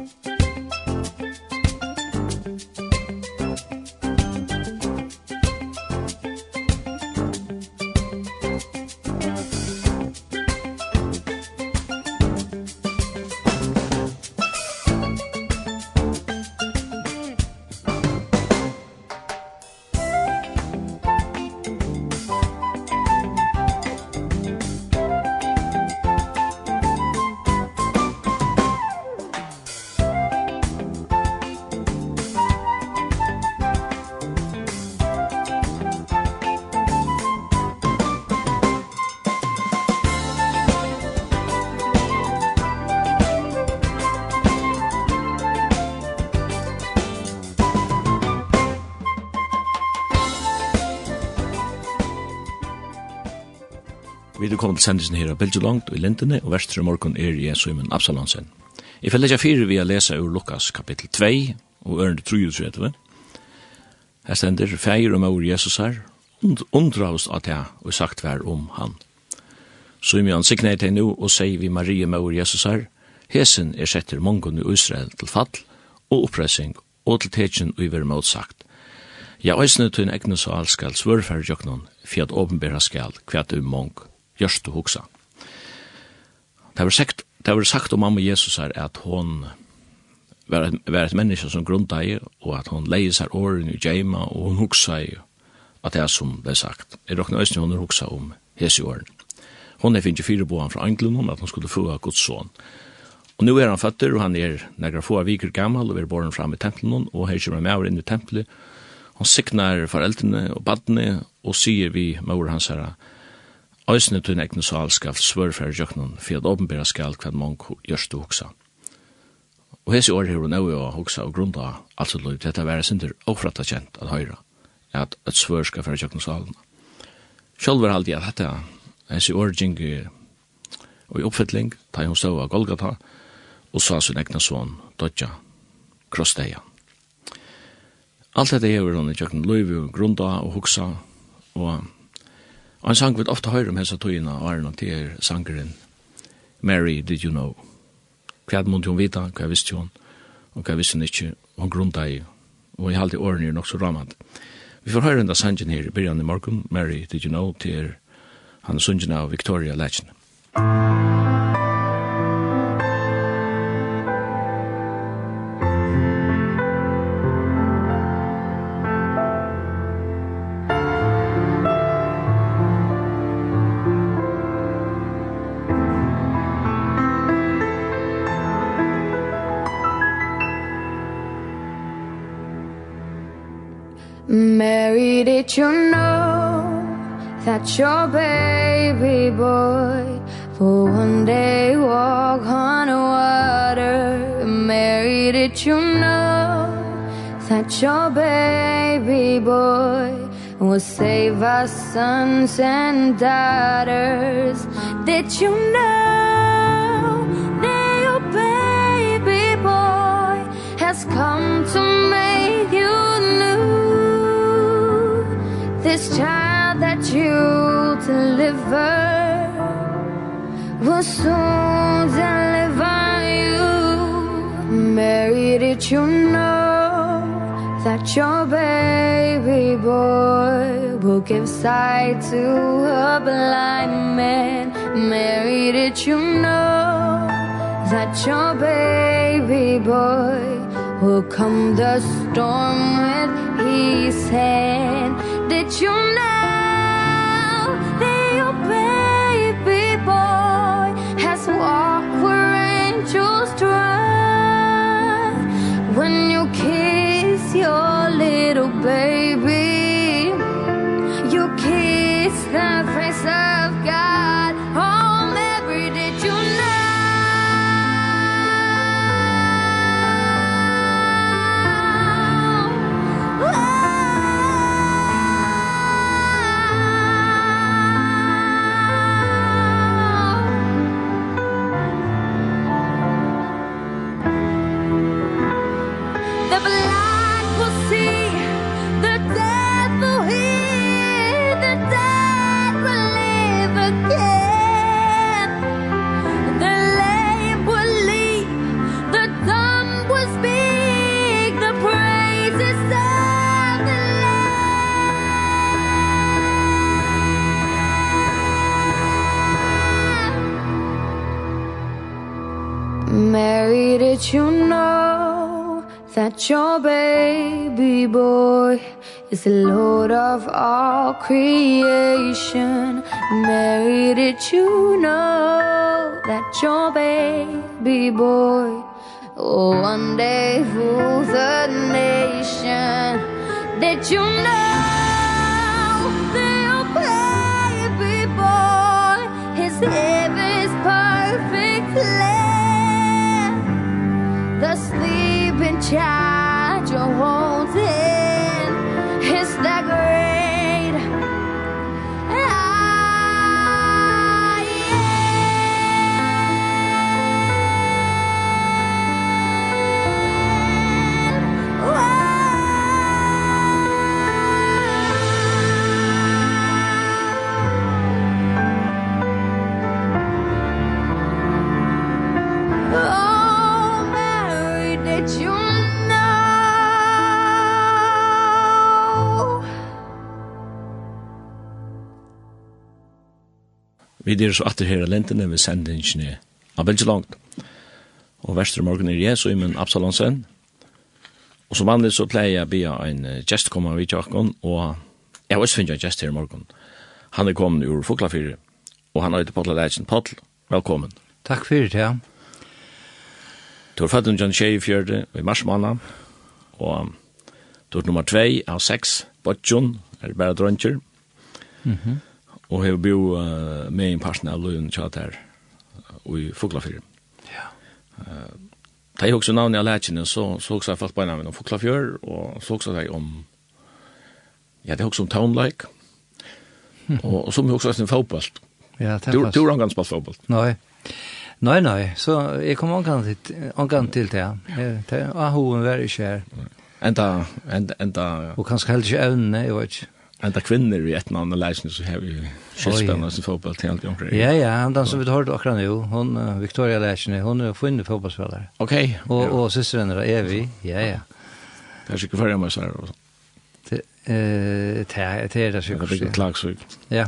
Musik velkommen til sendelsen her av Bilge Langt og i Lindene, og vestre morgen er jeg Simon Absalonsen. Jeg fellegger fire vi har lesa ur Lukas kapittel 2, og ørende 33. Her stender feir om over Jesus her, und, undravst at jeg og sagt vær om han. Simon signer til nå og sier vi Marie med over Jesus her, hesen er setter mongon i Israel til fall og oppressing og til tegjen og i vær motsagt. Ja, æsne tun egnu sal skal svørfer joknon, fjad åpenbæra skal, kvæt um mong gjørst og hoksa. Det var sagt, det var sagt om mamma Jesus her at hon var et, var et menneske som grunda i, og at hon leie seg åren i Jema, og hon hoksa i at det er som ble sagt. Jeg råkna øyne hon huksa om hese åren. Hon er finnje fire boan fra Anglund hon at hon skulle få av Guds son. Og nu er han føtter, og han er negra få av viker gammal, og er borren fram i tempelen, og her kommer med over inn i tempelet. Hon siknar foreldrene og badne, og sier vi med ord hans herra, Øysene tun egne sal skal svørfære jøknen, for at åpenbæra skal hver mange gjørs du hoksa. Og hese år her og nøy og hoksa og grunda, altså løy, dette være sinter ofratta kjent at høyra, at et svør skal fære jøknen salen. Sjølv er alltid at dette, hese år gingi og i oppfytling, ta hun stå av Golgata, og sa sin egna son, Dodja, krossdeia. Alt dette er jo i jøknen og grunda og hoksa, og Og en sang vi ofte høyre om hessa tøyina, og er nok til er sangeren Mary, did you know? Hva måtte hun vita, hva visste hun, og hva visste hun ikke, og hun grunta i, og i halde årene er nok så ramad. Vi får høyre enda sangen her i byrjan i morgen, Mary, did you know, til er han sungen av Victoria Legend. Didn't you know that your baby boy For one day walk on water? Mary, did you know that your baby boy Will save our sons and daughters? Did you know this child that you deliver will soon deliver you. Mary did you know that your baby boy will give sight to a blind man? Mary did you know that your baby boy will come the storm with his hand? that you know Your baby boy is the Lord of all creation. Mary, did you know that your baby boy Will one day rule the nation. Did you know that your baby boy His heaven's perfect land The sleeping child Vi er så atter her i lentene ved sendingene av Belgi langt. Og verster morgen er jeg, så i min Absalonsen. Og som vanlig så pleier jeg å be en gjest komme av Vidjakon, og jeg har også finnet en gjest her i morgen. Han er kommet ur Foklafyret, og han har ikke Potla Leitsen. Potl, velkommen. Takk for det, ja. Du er født under John Shea i fjørde, i marsmåned, og du er nummer 2 av 6, Botjon, er bare drøntjer. Mhm. Mm og har bo uh, med en parten av løyen tjatt her i Fuglafyr. Ja. Uh, da jeg også navnet av lærkjene, så, så også jeg falt på navnet om Fuglafyr, og så også jeg om, ja, det er også om Townlike, mm. og, og så mye også en fotball. Ja, det er fast. Du har omgang spalt fotball. Nei. Nei, nei, så jeg kom omgang til, omgang til det, ja. Ah, hun var ikke her. Enda, enda, enda. Og kanskje heller ikke evnene, jeg vet ikke enda kvinner i et namn och läsning så har vi skitspelare som fotboll till allt omkring. Ja, ja, han den som vi hörde akkurat nu, hon, Victoria Läsning, hun er funnet fotballspillere. Ok. Og, Och, ja. och systern är vi, ja, ja. Det är sikkert förra mig så här. Det är det sikkert. Det är klagsvig. Ja.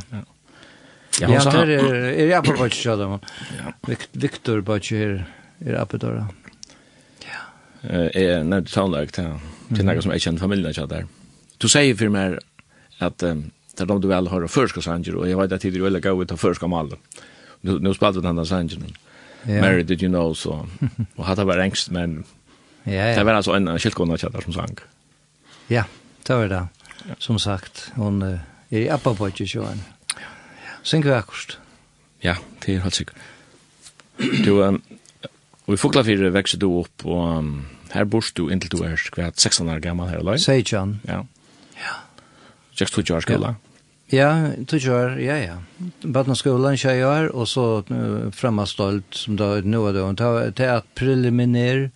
Ja, ja det er, er jeg på bøtje, vart så där. Victor Butcher är uppe där. Ja. Eh, nej, det soundar inte. til, är något som jag familien, ikke, der. Du sier for meg, at um, det er de du väl har förska sanger og jeg vet att tidigare eller gå ut och förska mal. Nu nu spalte vi den där sangen. Yeah. Mary did you know så og hadde vært engst, men ja ja. Det var altså en skiltkona chatta som sang. Ja, det var det. Som sagt hon er i appa på ju så en. Sen akkurst. Ja, det er helt sikkert. Du um, og i Foklafire vekse du opp og um, her borst du inntil du er skvært 16 år gammel her, eller? Seitjan. Ja. Jag to George Gola. Ja, to George, ja ja. Barna skolan jag år och så framma stolt som då nu är och ta till att preliminär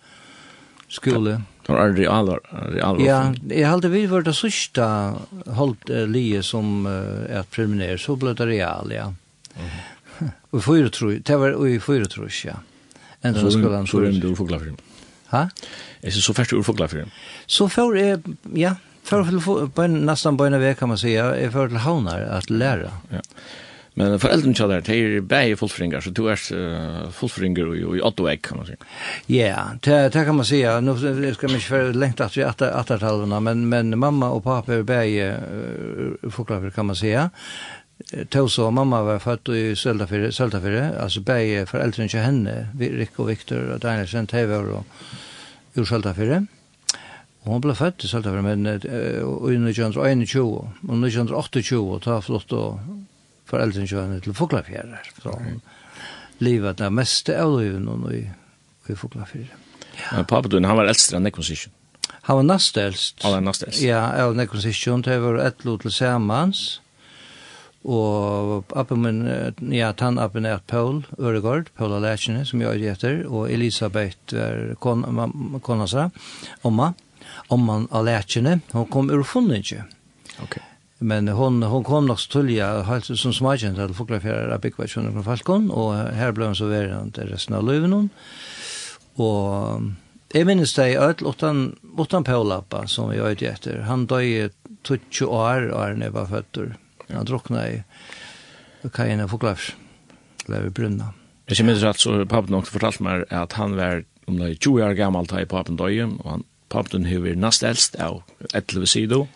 skola. Det är aldrig alla alla. Ja, jag hade vi varit det sista hållt lie som är att preliminär så blev det real ja. Och fyra tror jag, det var i fyra tror jag. En så skolan så du får glad för. Ha? Är det så fast ur för glad för? Så får ja, för på nästan på en vecka kan man säga är för till havnar att lära. Ja. Men föräldern där det här bäge fullfringar, så du är uh, fullfringar i, i åtta kan man säga. Ja, det, det kan man säga. Nu ska man inte för längt att vi attar talvarna, men, men mamma och pappa är bäge uh, fullfringar kan man säga. Tog så mamma var född i Söldafyrre, Söldafyrre alltså bäge föräldrarna till henne, Rick och Viktor och Danielsen, Tevor och ur Söldafyrre. Mm Og hon ble født i Søltafjell, men uh, i 1921, og 1928, ta flott og foreldren kjønne til Fuglafjell. Så hon livet det meste av livet nå i, i Fuglafjell. Ja. Men pappa din, han var eldst enn Nekonsisjon? Han var nast eldst. Han var nast eldst? Ja, av Nekonsisjon, det var et lot til Samans. Og appen min, ja, tann tannappen er Paul Øregård, Paul Lækjene, som jeg er etter, og Elisabeth var kon, konasa, omma. Mm omman av lärkene. Hon kom ur funnige. Okay. Men hon, hon kom nog så tullja halt, som smagen till Foklafjärra Abikvasjonen från Falkon och här blev hon så verande resten av löven hon. Och jag minns det i öll utan, utan Paulappa som jag ödde efter. Han dög i 20 år år när jag var fötter. Han drucknade i kajena Foklafjärra. Lever brunna. Jag minns att pappa också fortalt mig att han var om det 20 år gammal i papen døye, og han pappen hever nast eldst av 11 sido.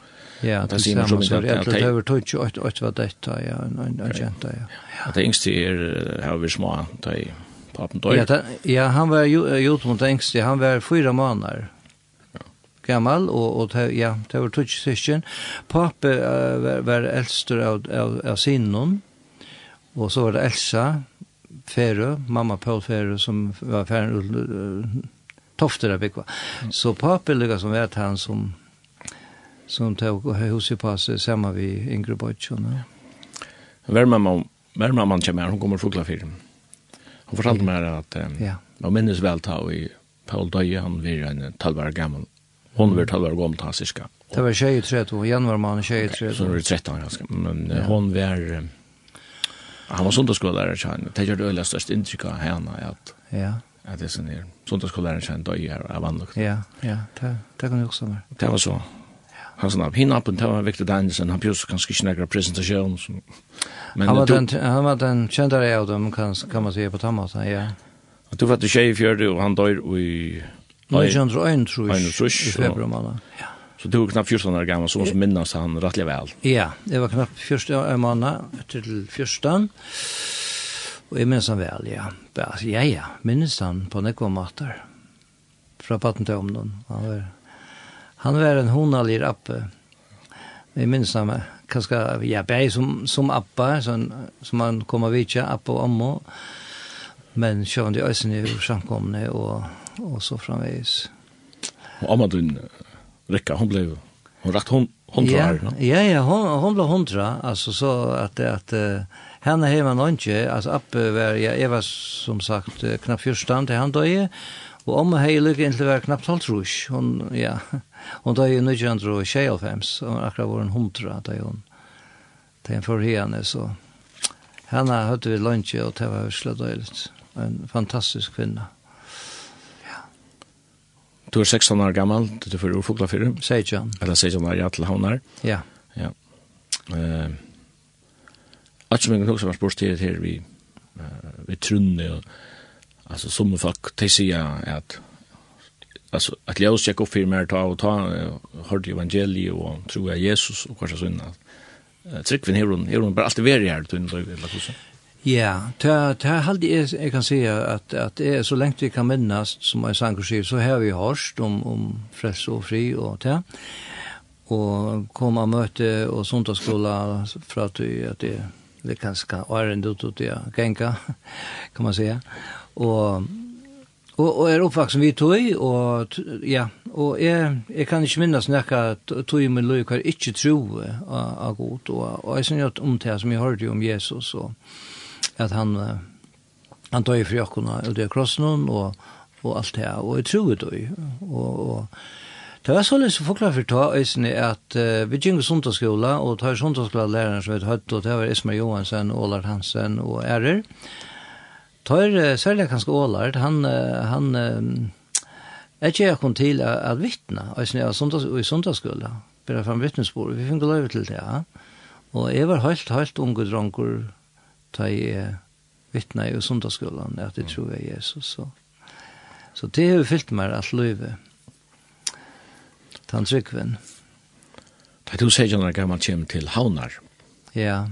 Ja, det sier man som ikke at det hever tog ikke åtte åtte var dette, ja, en agenda, ja. At det yngste er hever små, da i Pampton døy. Ja, han var gjort mot engste, han var fyra måneder gammal og og ja, det var touch session. pappa uh, var, var elstur av av, av sinnen. Og så var det Elsa Ferø, mamma Paul Ferø som var ferdig tofter av bygva. Så papen lukka som vet han som som tog och hos i passet samma vi Ingrid Bojtjon. Värmamman, värmamman kommer, hon kommer från fyrir. Hon fortalte mig att um, ja. man minnes väl ta i Paul Døye, han var en talvar gammal. Hon var talvar gammal ta cirka. Det var 23, hon januar man 23. Så var det 13 ganska, men ja. hon var han var sundagsskollärare, det gör det störst intryck av henne att ja. att det är sån här sundagskolaren sen då är av anlukt. Ja, ja, det, det kan jag också vara. Det var så. Han sånn, hinna appen, det var Victor Danielsen, han björs kanskje ikke nekker presentasjon. Men han, var den, han var den kjentare av dem, kan, kan man si, på Tammata, ja. Du var til tjei i fjörde, og han dør i... 1901, tror jeg, i februar måned. Ja. Så du var knappt 14 år gammal, så som minnas han rettelig vel. Ja, jeg var knappt 14 år måned, til 14. Og jeg minns han vel, ja. Ja, ja, minns han på nekva matar. Fra patten til omnån. Han var, han var en honalig rappe. Jeg minns han, kanskje, ja, jeg som, som appa, som, som han kom av vitja, appa og ommo. Men sjøen de øyne er samkomne, og, og så framveis. Og amma din, Rikka, hon, hon, hon, rakt hon, hon, tra, ja, ja, hon, hon, hon, hon, hon, hon, hon, hon, hon, hon, hon, hon, Henne heima nonje, altså Abbe var, ja, jeg var som sagt knapp fyrstan til han døye, og omma hei lykke inntil var knappt halvt rus. Hun, ja, hun døye nødjandro og fems, og akkurat var en hundra da hun, da hun for henne, så henne høyde vi lunge, og det var hørsla døyligt. En fantastisk kvinna. Du er 16 år gammal, du er for urfogla fyrir. Seidjan. Eller seidjan år, ja, til havnar. Ja. Ja. Uh, Alt som jeg kan huske man spørs til her vi, uh, vi trunne og altså som folk de sier at altså at ljøs jeg opp for mer ta og ta hørte evangeliet og tro jeg Jesus og kanskje sånn at Tryggvin her hun, her hun bare alltid veri her, du innrøy, eller hvordan? Ja, det er halde jeg, jeg kan si at, at jeg, så lengt vi kan minnes, som jeg sang sier, så har vi hørst om, om frels og fri og det. Og kom möte møte og sundagsskola fra at att at är det kan ska åren ändå ut ja. Gänga kan man säga. Och och och är uppvuxen vi tog och ja. Och är jag kan inte minnas näka tog men Lukas inte tro av god. Och och jag syns om det som jag hörde om Jesus och att han han tog ju för jag kunde och det krossen och och allt det och jag tror det och och Det var således å forklare for ta øysene at uh, vi gikk sundagsskola, og tar sundagsskola-læreren som vi høyt, og det var Ismar Johansen, Ålard Hansen og Ærer. Tar uh, særlig kanskje Ålard, han, uh, han uh, er ikke jeg kom til at, at vittne øysene av sundags, i sundagsskola, bare fram vittnesbord, vi fikk lov til det, ja. Og jeg var helt, helt unge dronker, ta i uh, vittne i sundagsskolan, at jeg tror jeg er Jesus, så. Så det har fyllt meg alt livet tan tryggven. Da du sier når gammel kjem til Havnar. Ja.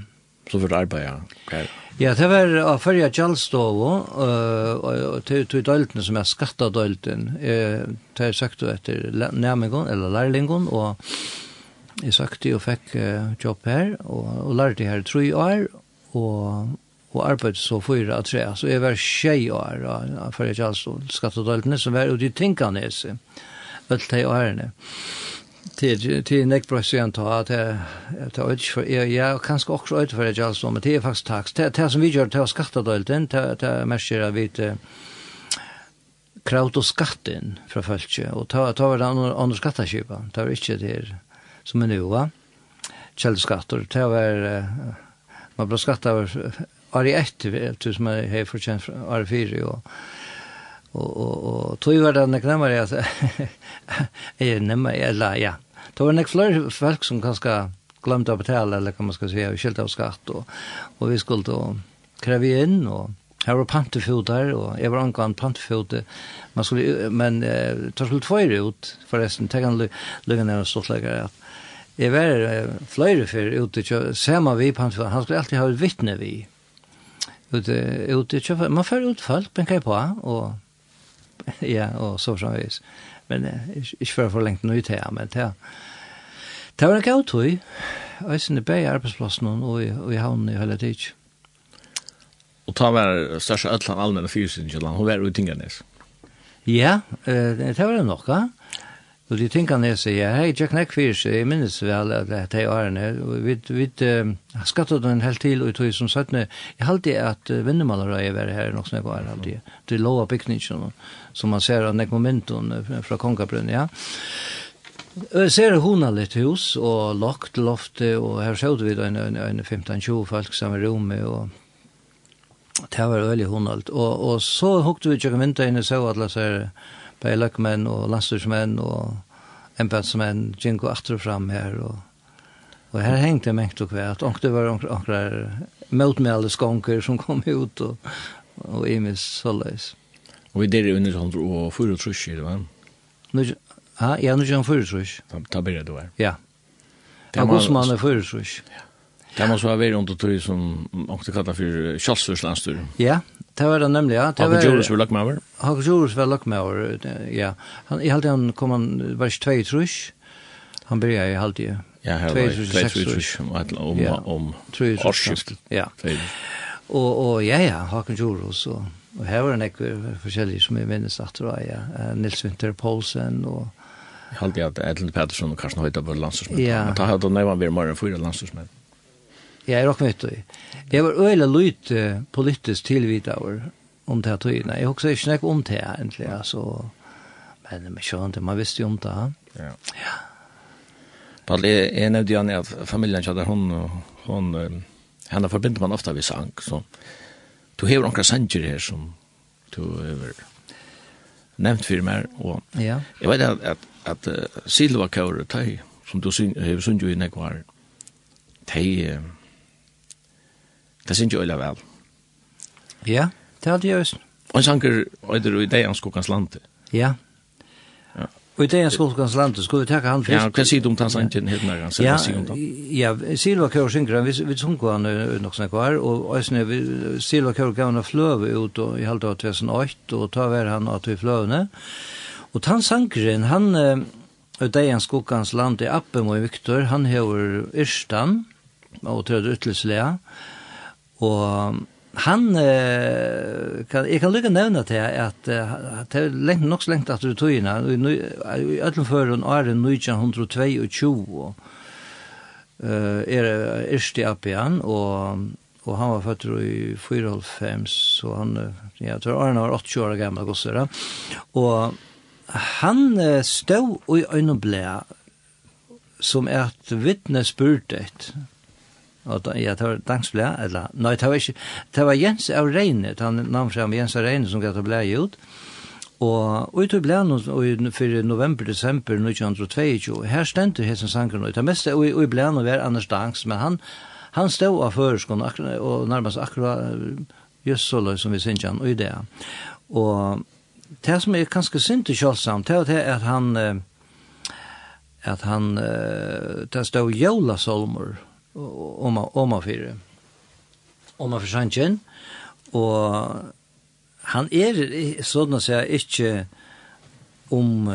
Så for arbeid, ja. Ja, det var av førre Kjallstovo, og til døltene som er skattadølten. Det er sagt etter nærmengon, eller lærlingon, og jeg søkte og fikk jobb her, og, og lærte her tre år, og og arbeidde så fyra av tre. Så jeg var tjej år av Førre Kjallstål, skattadøltene, som var ute i Tinkaneset öll de årene. Til, til nek bra sent ta at jeg tar ut for jeg, jeg er kanskje også ut for jeg gjør men det er faktisk taks. Det, det som vi gjør, det er skattedølten, det, det er mest gjør vi kraut og skatten fra følge, og ta, ta var det andre skatteskipa, det var ikke det som er noe, kjeldskatter, det var, man ble skattet av Ari 1, som jeg har fortjent Ari 4, og og og og tog var det nekna var jeg er nemma eller ja. Det var nek flere folk som kanskje glemte å betale eller hva man skal si og skilte av skatt og, og vi skulle da kreve inn og her var pantefot der og jeg var ankan pantefot man skulle men eh, tar skulle tvøyre ut forresten tenk han lukka ned og stått lekkere at jeg var eh, fløyre for ute sema vi pantefot han skulle alltid ha et vittne vi. Ute ute man fører ut folk benker på og ja, og så framvis. Men eh, ikke for å få lengt noe til, men til. Det var en gav tog, og jeg synes bare i arbeidsplassen og i, og i havnen i hele tid. Og ta var størst av alle allmenne fyrsynskjellene, hun var utingernes. Ja, det var det nokka. Så de tinkan er seg, hei, Jack Neck fyrir seg, jeg minnes vel at det er årene, vi, vi uh, skattet den helt til, og tog som sagt, jeg halte at uh, vinnemalere vært her nok jeg var, alltid, jeg, til av bygningen, som man ser av nekmomenten fra Kongabrunn, ja. Jeg ser hona litt hus, og lagt loftet, og her sjød vi en, en, en 15-20 folk som i rommet, og det var veldig honalt. Og, og så hukte vi ikke vinter inn og så alle så bare løkmenn og landstyrsmenn og embedsmenn gikk atter og fram her og Og her hengte mengt og kvært. Og det var onkrar møtmæleskonker som kom ut og, og imis såleis. Og vi der er under sånn og fyrre trus, er det var? Nu, ha, ja, nu kjønn fyrre trus. Ta byrja du her. Ja. Augustmann er fyrre trus. Ja. Det må så ha vært under tog som onkrar kallar for kjallsførslandstur. Ja, Det var det nemlig, ja. Hakke Djurus var lagt med over. Hakke Djurus var lagt med lukkmauer, ja. Han, I halte han kom han, var ikke tvei trus. Han byrja i halte, ja. her var tvei trus, om, om, årsskift. Ja. Og, og ja, ja, Hakke Djurus, og, og her var det nekve forskjellige som jeg minnes at det var, ja. Nils Winter Poulsen, og, Jeg halte at Edlund Pettersson og Karsten Høyta var landstorsmenn. Ja. Men da hadde han nevnt vært mer enn fyra landstorsmenn. Ja, jeg råkker mitt i. Det var øyla lyte politisk tilvita over om det her tøyene. Jeg husker ikke nek om det her, egentlig, altså. Men man skjønte, man visste jo om det her. Ja. ja. Palle, jeg nevnte jo at familien kjadde hun, hun, henne forbinder man ofte ved sang, så du hever noen sanger her som du hever nevnt for meg, og ja. jeg vet at, at, at uh, Silva Kaur, som du hever sunnet jo i nekvar, de, Det synes jeg øyla vel. Ja, det hadde jeg også. Og en sanger, er øyder i det han skokkans lande? Ja. Og i det deg skokkans lande, skulle vi takke han først. Ja, hva sier du om den sanken helt nær han? Ja, ja, Silva Kjør synger han, vi sunker han nok snakk var, og æsne, Silva Kjør gav han fløve ut i halvdag 2008, og ta vær han at vi fløvene. Og tann sankeren, han, Og det er skokkans land i Appen og Viktor, han hever Yrstan, og tredje ytelslega, Og han, eh, kan, jeg kan lykke nevne til at det er lengt, nok så lengt at du tog inn, i i ødelen før ødelføren er 1922, og, Uh, er erste Appian, og, og han var født i 94, så han, ja, jeg tror Arne var 80 år gamle gosser, og han stod i øyneblæ som er et vittne spurte og ja, det var dagsblad, eller, nei, det var ikke, det var Jens av Reine, han namn fram Jens av Reine som gav det blæ ut, og ut i blei for november, desember 1922, her stendte hessen sangren ut, det meste og i blei noe var Anders Dangs, men han, han stod av føreskånd, og nærmest akkurat, just så løy som vi synes han, og i det, og det som er ganske synd til kjølsamt, det er at han, at han, det stod Jola Solmer, om for om av sanjen og han er sånn å si ikke om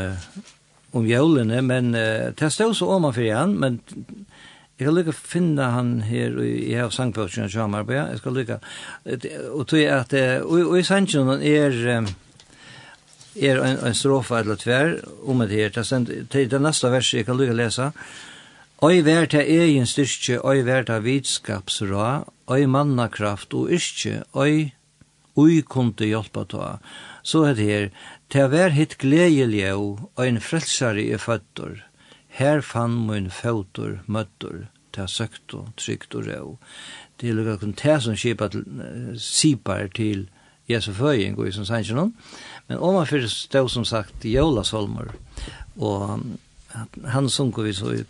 om jølene men det står så om for han men Jeg skal lykke finne han her i her sangpølsen som han arbeider. Jeg skal lykke. Og tog at, og i sangen er, er en, en strofa eller tver om det her. Det er det neste verset jeg kan lykke lese. Oi vær ta egen styrke, oi vær ta vitskapsra, oi mannakraft og yrke, oi ui kunde hjelpa ta. Så er det her, ta vær hitt gledelige og ein frelsare i føtter. Her fann mun føtter møtter, ta søkt og trygt og rau. Det er lukka kun ta som kipa til, sipar til Jesu føying og i som sannsjonen. Men omanfyrir stå som sagt jolasolmer og han sunko vi så i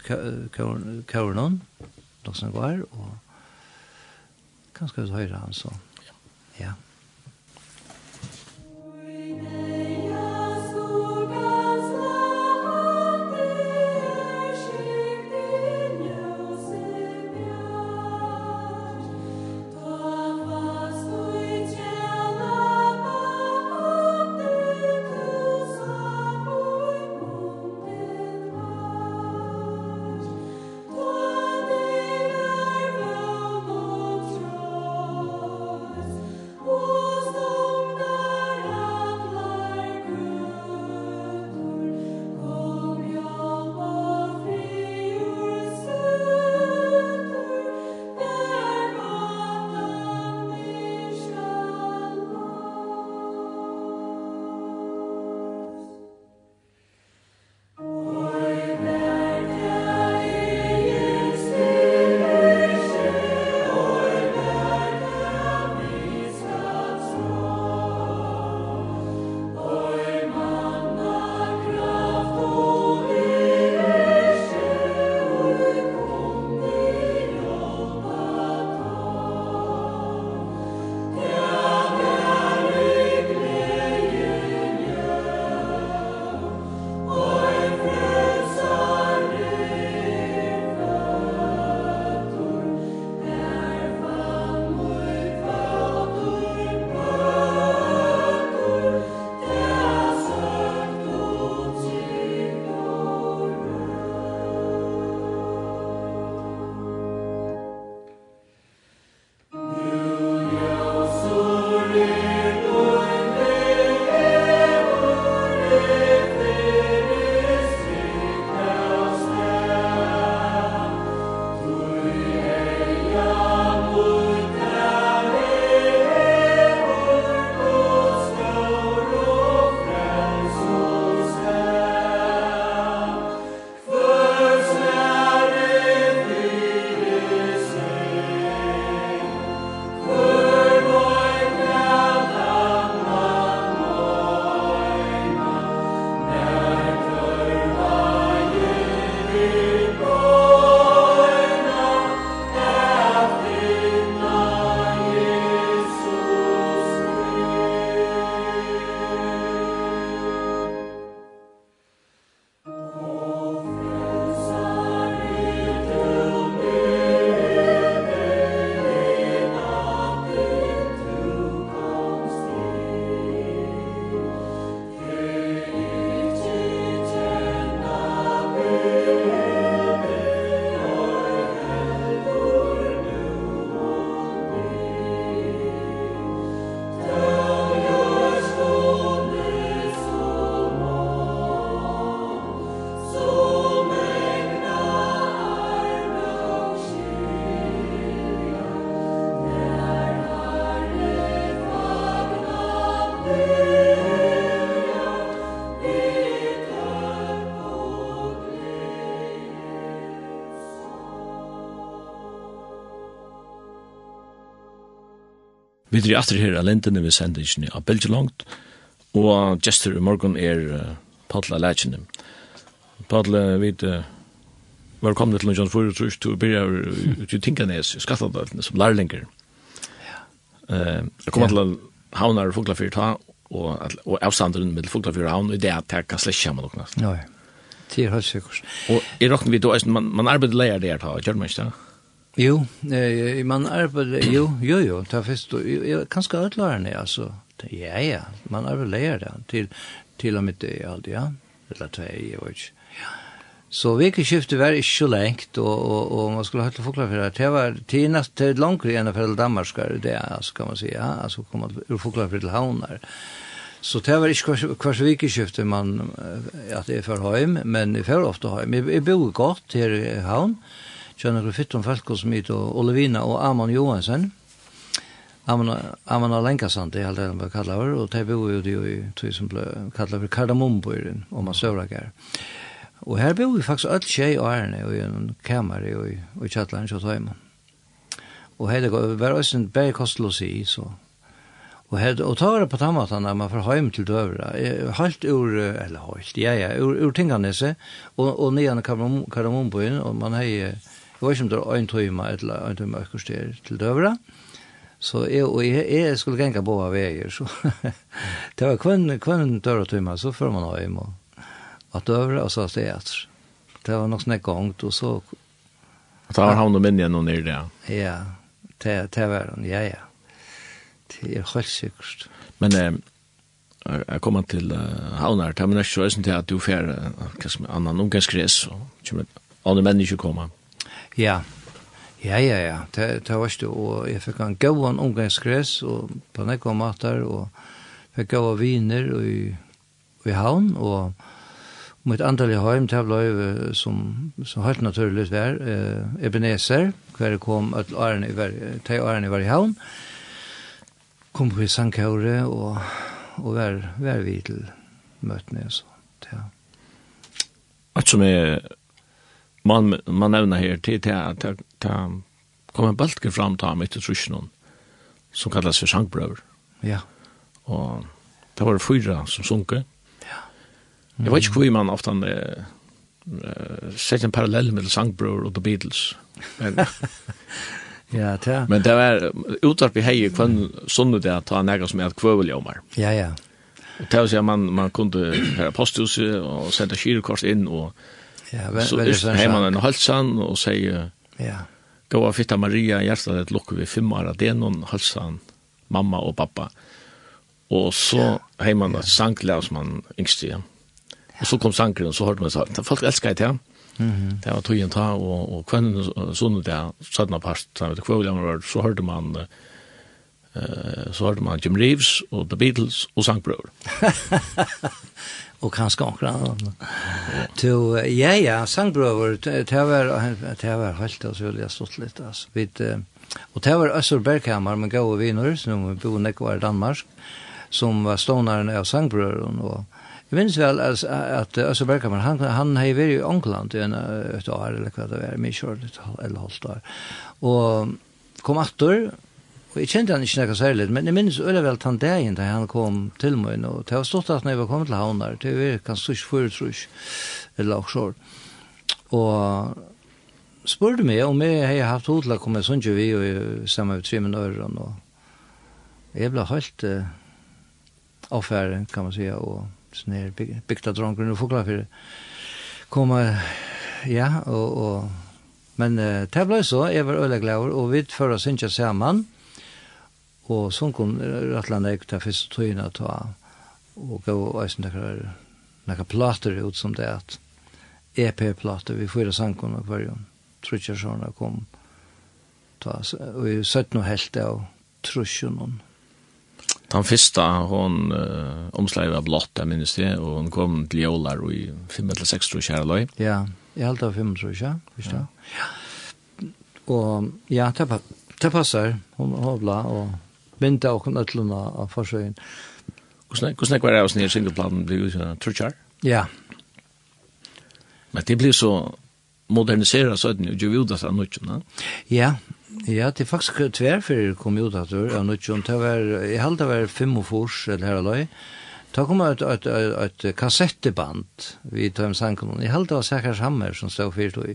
Kauronon, Doksan Gvar, og kanskje vi høyre han sånn. Vi drar efter her alentene vi sender ikke av Belgelangt, og gestur i morgen er uh, Padla Lætjene. Padla, vi er uh, var kommet til Lundsjans tror jeg, til å begynne ut i Tinkanes, i Skaffadøvene, som lærlinger. Uh, jeg kommer til å havne her Fuglafyr ta, og, og avstanderen med Fuglafyr havn, og det er at jeg kan slett kjemme noe. Ja, ja. Det er helt sikkert. Og i råkken vi då, man, man arbeider leier det her ta, gjør man ikke det? Jo, eh, man arbetar, jo, jo, jo, ta fest, jag kan ska utlära det, alltså, ja, ja, man arbetar det, till, till och med det, allt, ja, eller två, jag vet inte, ja. Så vekeskiftet var ikke så lengt, og, og, og man skulle ha hatt forklare for det. Det var tinas til langere enn for Danmarskar, det er, altså, kan man si, ja, altså, kom man ur forklare for til havnar. Så det var ikke hver vikeskiftet man, at det er for høym, men jeg er ofte høym. Jeg, jeg bor godt her i havn, og Kjønner Fytton Falkosmyt og Olivina og Amon Johansen. Amon, Amon Alenkasan, det er alt det de ble kallet for, og de bor jo i tog som ble kallet for Kardamombøyren, om man søvrak her. Og her bor vi faktisk alt tjej og ærene i en kamer i, i Kjattlæren Kjøtheimen. Og her var også en bergkostel å si, så Og hed og tar på tamatan når man får heim til døvra. Halt ur eller halt. Ja ja, ur ur tinganese og og nian kan man kan man på in man hei Jeg vet ikke om det er en tøyma eller en tøyma økker til døvra. Så jeg, og jeg, jeg skulle genka bo av veier, så det var kvann, kvann døra tøyma, så før man høy må at døvra og så steg etter. Det var nok sånn gongt, og så... Og da var havn og minn igjen og nere, ja? Ja, det, det var han, ja, ja. Det er helt sikkert. Men... Eh, jeg kommer til uh, havnar, det er er ikke så til at du fer uh, annan omgangsgres, og kommer andre mennesker kommer. Ja, ja, ja, ja, det, det var ikke, og jeg fikk en gauan omgangsgress, og på nekva matar, og fikk gaua viner i, i havn, og mitt antallige heim, det ble som, som helt naturlig var, eh, Ebenezer, hver kom at årene var, te årene var i havn, kom på i Sankaure, og, og vær, vær vi til møtene, så, ja. Alt som er man man nämner här till till till ta kommer en bultke fram ta mitt trusjon som kallas för sankbröder. Ja. Och det var fyra som sunke. Ja. Mm. Jag vet inte hur man ofta eh sett en parallell med sankbröder och The Beatles. Men Ja, ta. Men det var utarp i hej kvann sunde där ta några som är att kvöveljomar. Ja, ja. Och det var så man man kunde här posthus och sända kyrkors in och Ja, vel, så just hemma en halsan och säger ja. Gå och fitta Maria hjertet ett lucka vi fem år det någon halsan mamma och pappa. Och så ja. et ja. som man yngste. Ja. og så kom sankren så hörde man så folk älskar det. Ja. Mm -hmm. Det var tog ta och och kvennen sånne där sådana past så vet kvällen så hörde man eh så hörde man Jim Reeves och The Beatles och sangbrøver og kanskje anker To, Så ja, ja, sangbrøver, det var, det var helt og så vil jeg stått litt, altså. Vi, og det var Øssur Berghammer, med gode viner, som som bor nekvar i Danmark, som var stånaren av sangbrøveren, og Jeg minns vel at, at Øsse Berghammer, han, han har vært i Ångland i en, et år, eller hva det var, mye kjørt, eller halvt år. Og kom atter, Og jeg kjente han ikke nekka særlig, men jeg minnes øyla vel tann dagen da han kom til meg, og det var stått at når jeg var kommet til havnar, det var kanskje ikke fyrir trus, eller oksår. Og spurte meg om jeg hei haft hod til å komme sånn vi og sammen med tre minutter, og jeg ble helt uh, affæren, kan man sija, og sånn her bygta drongren og fokla for koma, ja, og, og men uh, det ble så, jeg var øyla glæver, og vi fører synsja saman, og sånn kom rattlan jeg ta fyrst tøyna ta og gå og eisen nekkar nekkar plater ut som det at EP-plater vi fyra sangkona trutjer trutjarsjona kom ta og vi søtt noe helt av trutjarsjonon Den første, hun uh, omslaget av blått, jeg minnes det, og hun kom til Jolar i 5-6, tror jeg, Løy. Ja, jeg halte av 5, tror jeg, visst da. Ja. Og ja, det, det passer, hun har hovla, og vinda og nøtluna av forsøgjen. Hvordan var det av snir singleplanen blir ut av Turkjar? Ja. Men det blir så modernisera så att nu jo vill det så nåt? Ja. Ja, det er faktisk tver for kom ut at det var nødt det var, jeg held det var fem og fors, eller her og løy. Da kom et, et, et, et kassetteband vi tar med sangen. Jeg held det var Sækars Hammer som stod fyrt i.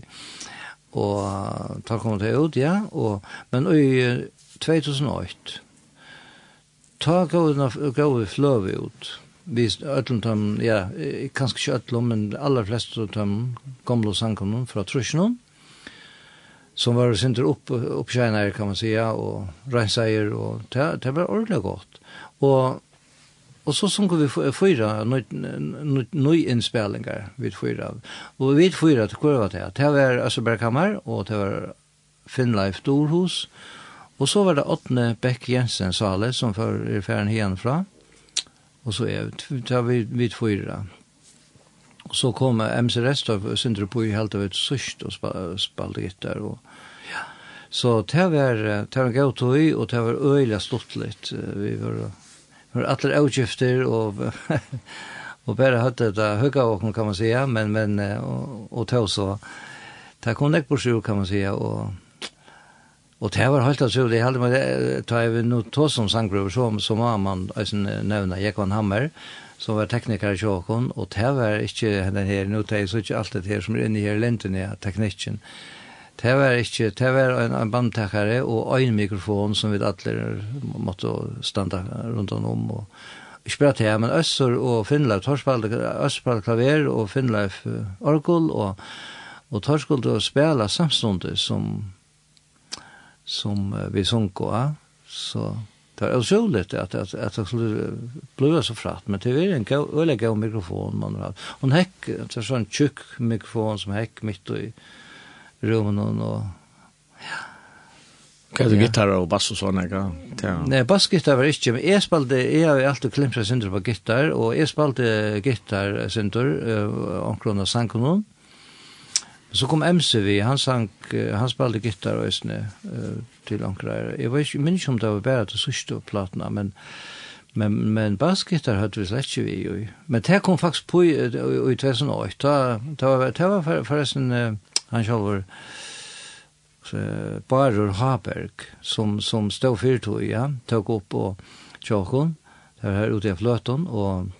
Og da kom det ut, ja. Og, men i 2008, ta gåna gå i flöve ut. Vi öllum tam, ja, kanskje ikke öllum, men aller flest av dem gamla sangkomne fra Trusjnum, som var sinter upp, oppskjeinare, kan man säga, och reinseier, och det, det var ordentligt gott. Och Och så sunker vi fyra inspelningar vi fyra. Och vi fyra til kurva til, det var Østerbergkammer, och det var Finnleif Dorhus, og Og så var det Åtne Beck Jensen sale som för er färden fra. Och så är tar vi vid fyra. Och så kom MC Restorff och på i helt av ett sust och spalde gitarr och ja. Så det var det var gøy och og det var öjla stottligt. Vi var var alle avgifter och och bare hade det høyga åkken kan man säga men men och, og tog så. Det kom näck på sju kan man säga och Og det var helt så det hade man ta över nu to som sanggrøver, som som må man alltså nämna Jekon Hammer som var tekniker i Sjåkon, och det var inte den här nu jeg så inte allt det her som er inne her lenten i teknikken. Det var ikke, det var en, en bandtäckare och en mikrofon som vi alle måtte stanna runt om och bare til, men Øssur og Finnleif Torspalde, Øssur klaver og Finnleif Orgel, og, og Torskuld og spela samstundet som som vi sunko, av, så det var otroligt at att att det skulle bli så fratt men det var en öliga gav mikrofon man har. en hekk, det är sånn tjukk mikrofon som hekk mitt i rummen og, ja. Hva er det gitar og bass og sånn, ikke? Ja. Nei, bassgitar var ikke, men jeg spalte, jeg har alltid klimprat synder på gitar, og jeg spalte gitar synder, omkron av sangkonon, mm Så kom MCV, han sang, han spalte gitar og isne uh, til ankrar. Jeg var ikke, minns om det var bare til sørste platna, men, men, men bassgitar hadde vi slett ikke vi jo. Men det kom faktisk på i, i i 2008, da, da var, det var forresten uh, han sjálfur, uh, Barur Haberg, som, som stod fyrtog, ja, tok opp og tjåkon, det var her ute i fløten, og,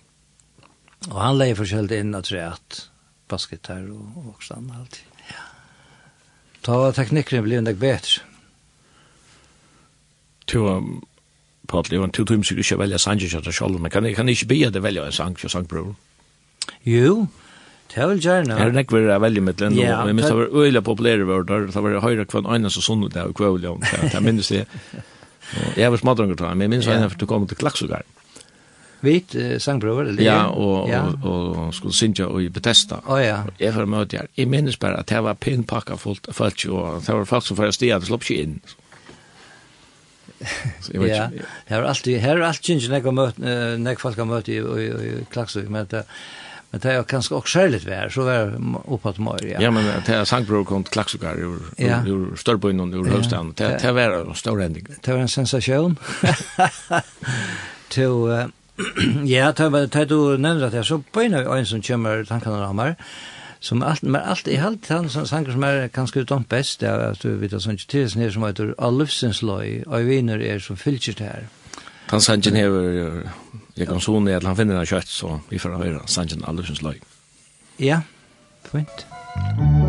og han leie forskjellig inn at rett, bassgitarr og, og sånn alt. Ja. Ta var teknikken blir enn bedre. Du, Paul, det var en to timer sikkert ikke velge sanger til deg men kan, kan ikke be det velge en sang for sangbror? Jo, det vil gjerne. Er det ikke vært veldig mitt den? Ja. Jeg minst det var øyelig populære vårder, det var høyre kvann øyne som sånn ut der, og kvævlig om det, jeg det. Jeg var smadrunger til men jeg minns det var for du kom til Klaksugaren. Vit uh, sangbrøver, eller? Ja, og, ja. og, og, og skulle synge og i Bethesda. Oh, ja. Jeg får møte her. Jeg minnes bare at det var pinnpakka fullt av folk, og det var folk som fyrir sted, det slopp ikke inn. Så, ja, her er alltid, her er alltid ikke nek, møt, nek folk har møte i, i, i, i Klaksvik, men det, men det er kanskje også særligt vær, så vær opphatt møyre, ja. Ja, men det er sangbrøver kom til Klaksvikar, ur, ja. ur, ur Størbøyen ur Høvstaden, det, det var en stor ending. Det var en sensasjon. to, uh, ja, ta var ta du nämnde at jeg så på en av en som kommer tankene av meg, som alt, men alt, i allt han som sanger som är ganska utom det er at du vet at sånn ikke till sen som heter Alfsens loj og viner er som fyllt her. Han sangen hever, jeg kan sone at han finner en kjøtt, så vi får høre sangen Alfsens loj. Ja, fint. Mm.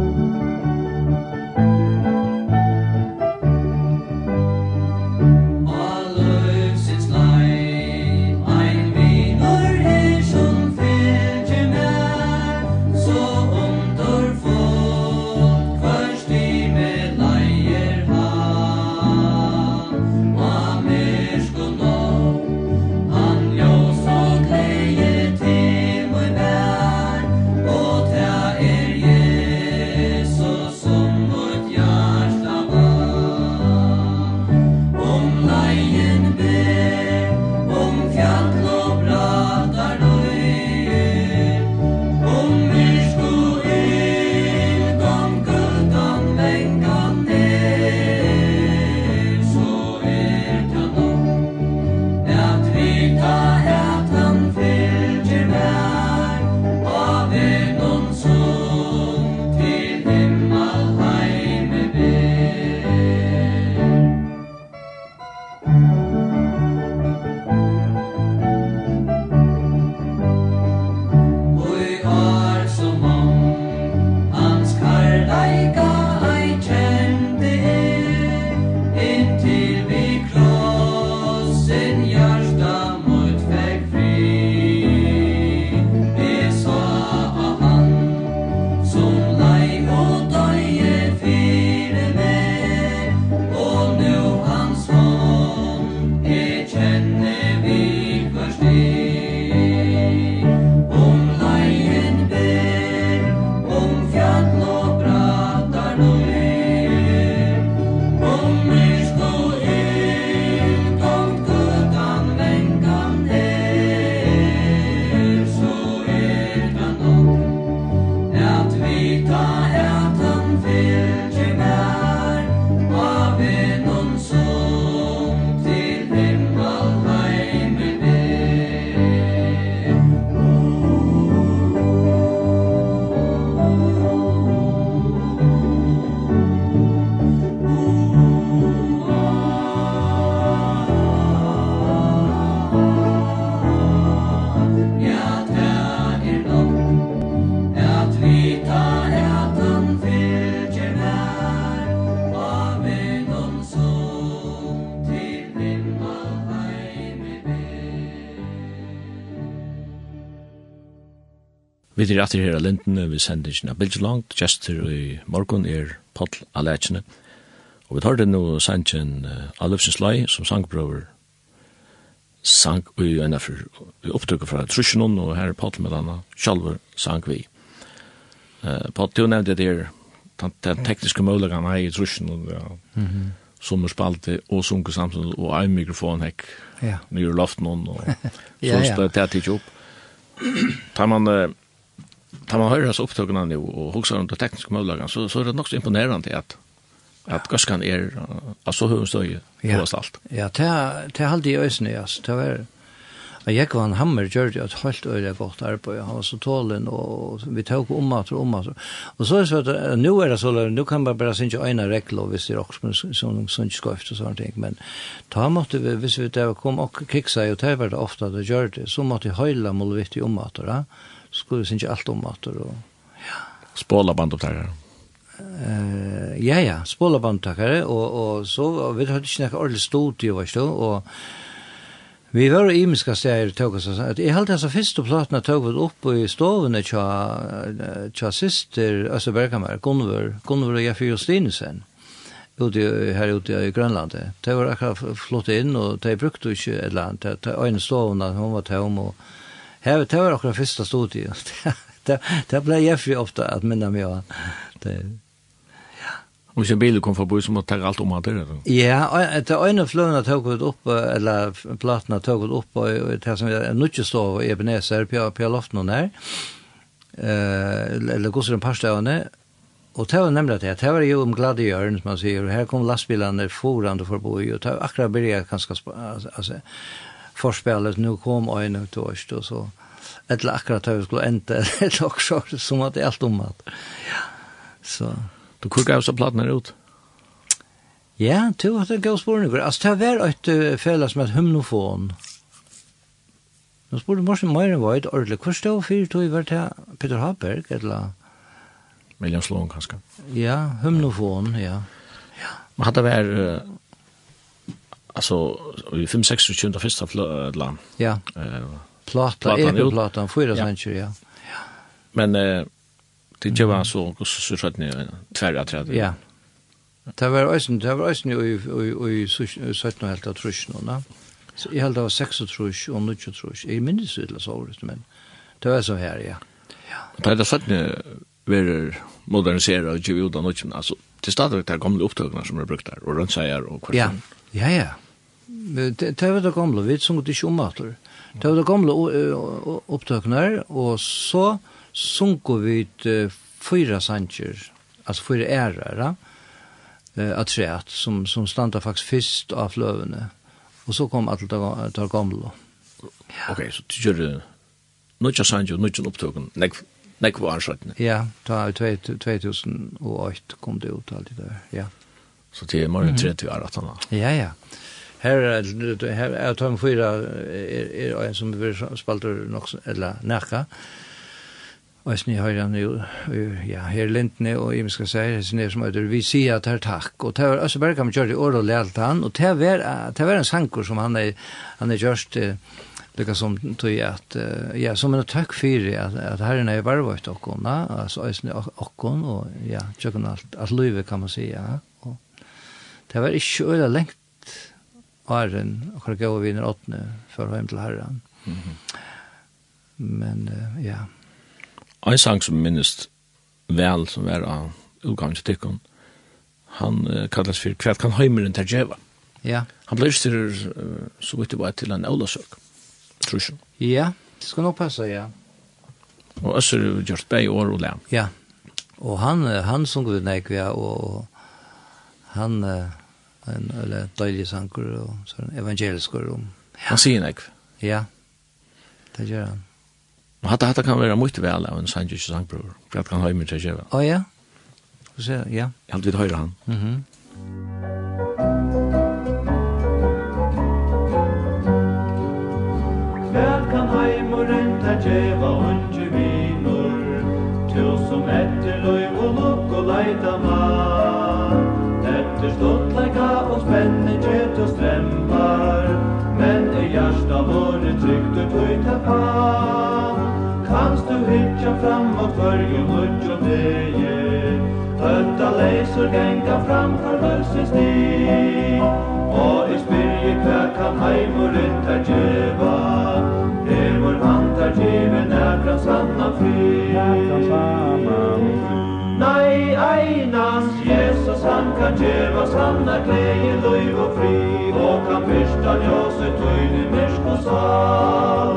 Vi er etter her av lindene, vi sender ikke en bildjelangt, gestur i morgen er Paul Alekjene. Og vi tar det nå sannsyn uh, Alufsens Lai, som sangbrøver sang i en av opptrykket fra Trusjonen, og her er Paul med denne, sjalver sang vi. Uh, Paul, du nevnte det her, den tekniske møllegene her i Trusjonen, ja. Mm -hmm. som er spalte, og sunke samtidig, og en mikrofon hekk, ja. nye loften, og, så ja, ja. så det er det opp. Tar man... Uh, tar man høyre hans opptøkene nå, og hokser om det tekniske møllagene, så, så er det nok så imponerende at at är er av så høy støye ja. og alt. Ja, det er alltid i øyne, ja. Det var at jeg var en hammer, gjør det et helt øyne godt arbeid. Han var så tålen, og vi tok om at og om at. Og så er det så at nå er det så, nå kan man bare synge øyne regler hvis det er også som sånn skøft og sånne ting. Men da måtte vi, hvis vi kom og kiksa, og det var det ofte at det gjør det, så måtte vi høyla målvittig om at det, skulle synge alt om at og ja. Spåla bandopptakere? Uh, ja, ja, spåla bandupptakare og, og så, og vi hadde ikke noe ordentlig studio, vet du, og vi var i imiska steder i tog oss, at jeg halte altså første platene tog vi opp i stovene tja, tja sister Øsse Bergamær, Gunnvor, Gunnvor og Jeffy Justinesen ute her ute i Grönland. De var akkurat flott inn, og de brukte inte ett land. Det De øyne stovene, hun var tom og Her, det var akkurat første studie. det, det ble Jeffrey ofte at minna meg av. Det, ja. Og hvis en bil kom forbi, så måtte jeg alt om at det er Ja, etter øyne fløvene tog ut opp, eller platene tog ut opp, og det som er nødvendig stå i Ebenezer, på på loften og Eh, eller gosser en par stedene, Og det var nemlig det, det var jo om glade hjørn, som man sier, her kom lastbilene forande forbi, og det var akkurat byrja kanskje, altså, forspillet, nu kom øyne til oss, og så eller akkurat hur skulle inte eller også, som at det er alt om att ja så du kukar så platnar ut Ja, du har det gav spåren. Altså, det var ett som et hymnofon. Nå spurte Morsen Møyren var et ordentlig. Hvor stod fyrir tog var til Peter Haberg, eller? William Sloan, kanskje. Ja, hymnofon, ja. ja. Men hadde vært Alltså i 5 6 20 första plan. Ja. Eh plata är platan fyra century ja. Ja. Men eh det ju var så så så så att ni tvär att det. Ja. Det var ösen, det var ösen i i i 17 helt att trusch nu, va? Så i helt av 6 trusch och 9 trusch. Jag minns det så året men det var så här ja. Ja. Det är så att ni vill modernisera och ju utan något alltså till stadigt där gamla upptagna som är brukt där och runt säger och kvar. Ja. Ja ja det var det gamle, vi sunget ikke om at Det var det gamle opptøkene, og så sunket vi fyra sanger, altså fyra ærer, at treet, som, som standa faktisk fyrst av fløvene. Og så kom alt det gamle. Ok, så du gjør det nødja sanger, nødja opptøkene, nek, nek var ansvartene? Ja, da 2008 kom det ut alt det der, ja. Så det er morgen 30 år at han Ja, ja. Her er her er tom fyra er er en som vi spalter nok, eller nakka. Og sni har han jo ja her lentne og jeg skal si, det sni som heiter vi sier at her takk og det var også bare kan vi kjøre år og lært han og det var det var ein sankur som han er han er just lika som tog at ja som en takk fyrir at at herren er bare vart og altså æsni okkon, og ja tjøkken alt alt løve kan man seia og det var ikke øyla lengt åren og hva gav vi når åttende, for hjem til herren. Mm -hmm. Men, uh, ja. En sang som minnes vel, som var av utgangen til tikkene, han uh, kallas for Kvært kan heimeren til djeva. Ja. Han blir styrer, uh, så vidt det var til en Olasøk, tror jeg. Ja, det skal nok passe, ja. Og Øsser gjort bei år og lær. Ja, og han, han sung vi nek, ja, og han, uh, en eller deilig sanker og sånn evangelisk om. Han sier nek. Ja. Det gjør han. Og hatta hatta kan være mye vel av en sanjisk sangbror. For at han høymer til kjøve. Å ja. Så ser ja. Jeg hadde vidt høyre han. Mhm. Mm Hver kan heimuren ta djeva unge vinur Tu som etter loiv og lukk og leita man Etter stått tåra og spenne kött og strempar. Men är hjärsta våre trygt och tøyt tappa Kanst du hitja framåt fyrje mörk og deje Hötta genga fram for löse sti Og i spyrje kvä kan heim och ryttar djöva Hevor han tar djöven är sanna fri Är från sanna fri Nei, einas Jesus, han kan djevas, sanna er klei, løyv og fri, og kan fyrsta ljøse tøyne myrsk og sal.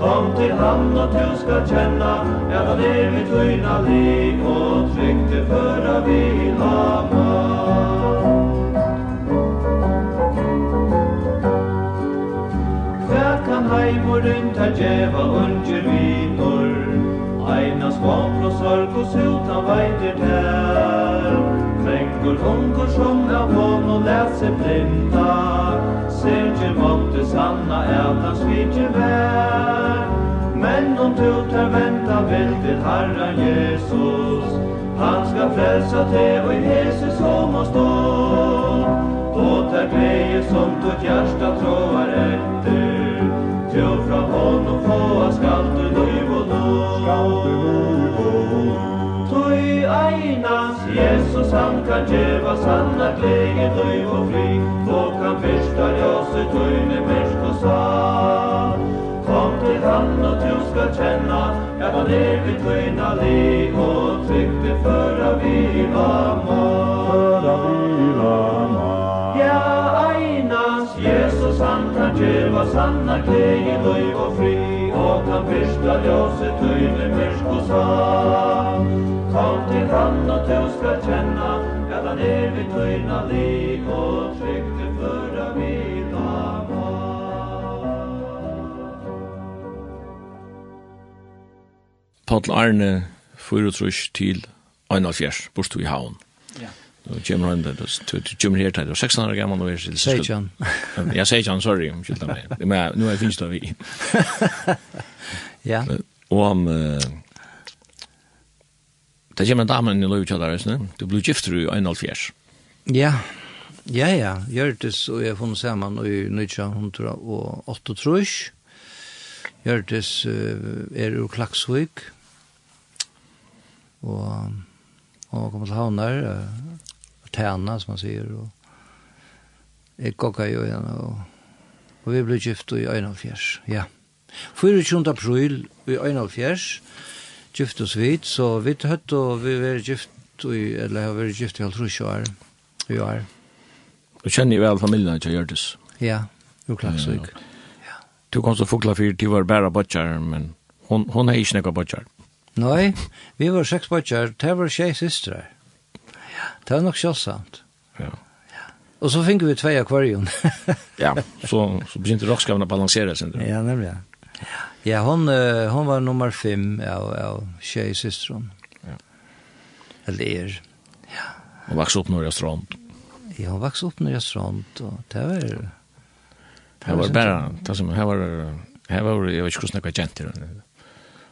Kom til han, og du skal kjenna, ja, han er vi tøyna lik, og trygte føra vi lama. Hver kan heim og djeva, unger vinor, Eina skap og sorg og sult han veitir tær. Mengur unger som av hånd og lese blinda. Ser til måtte sanna et han svitje vær Men om du tar venta vel til Herren Jesus Han skal frelsa te og i Jesus som han stå Og ter glede som tått hjärsta tråar etter Tjå fra hånd og få av skalter du galtur vår vår Tui einas Jesus han kan djeva sanna glede, tui og fri. Og kan fyrsta ljose tui med märsk och sann Kom til han og du skal kjenna, att han är vid tøyna li og trygg det förra vila man Förra vila man Ja einas Jesus han kan djeva sanna glede, tui og fri kan fyrsta ljósi tøyli myrk og svar Kom til han og du skal kjenna Ja, den er vi tøyna li og det føra vila Paddel Arne, fyrir til Einar Fjers, borstu i haun. Ja. Og Jim Rand, du kommer her til, du er 16 år gammel, og er til Seijan. Ja, Seijan, sorry, om skylda meg. Men nå er finnes det vi. Ja. Og om... Det kommer en damen i Løvkjallar, du blir gifter i 1,5 Ja, ja, ja. Gjørtes og jeg har funnet sammen i 1908, tror jeg. Gjørtes er ur Klaksvik. Og... Og kom til Havnar, tärna som man säger och jag kokade ju igen och, och vi blev gift i en av fjärs ja 24 april i en av fjärs gift oss vid så vi hött och vi var gift i, eller har varit gift i halvtrus år i år Du känner ju väl familjen till Gjördes ja jo klart så ja. Du kom så fokla fyrt, du var bara botjar, men hon, hon är inte några botjar. Nei, vi var seks bøtjar, det var tjei systrar. Ja. Det var nok sjålsamt. Ja. Og så finner vi tvei akvarium. ja, så, så begynte rockskaven å balansere sin. Ja, nemlig. Ja, ja hon, uh, hon var nummer fem av, av tjej systron. Ja. Eller er. Ja. Hon vaks opp når jeg strand. Ja, hon vaks opp når jeg strand. Og det var... Det var, var bare, det som, her var, her var, jeg vet ikke hvordan det var jenter.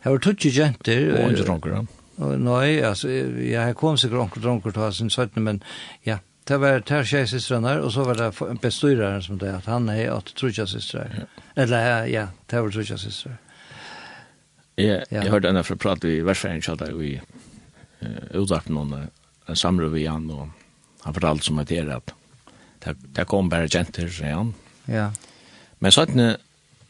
Her var tutsi jenter. Og ikke dronker, ja. Nei, altså, jeg kom sikkert onkel dronker til å ha sin 17, men ja, det var ter tjej systrarna og så var det bestyraren som det at han er at trutja systrar. Eller ja, det var trutja systrar. Ja, jeg hørte henne fra prate i versferien, Värsfärgen tjata i utarp noen en samråd vi han og han fortalte som att det är att det kom bare jenter, sier han. Ja. Men så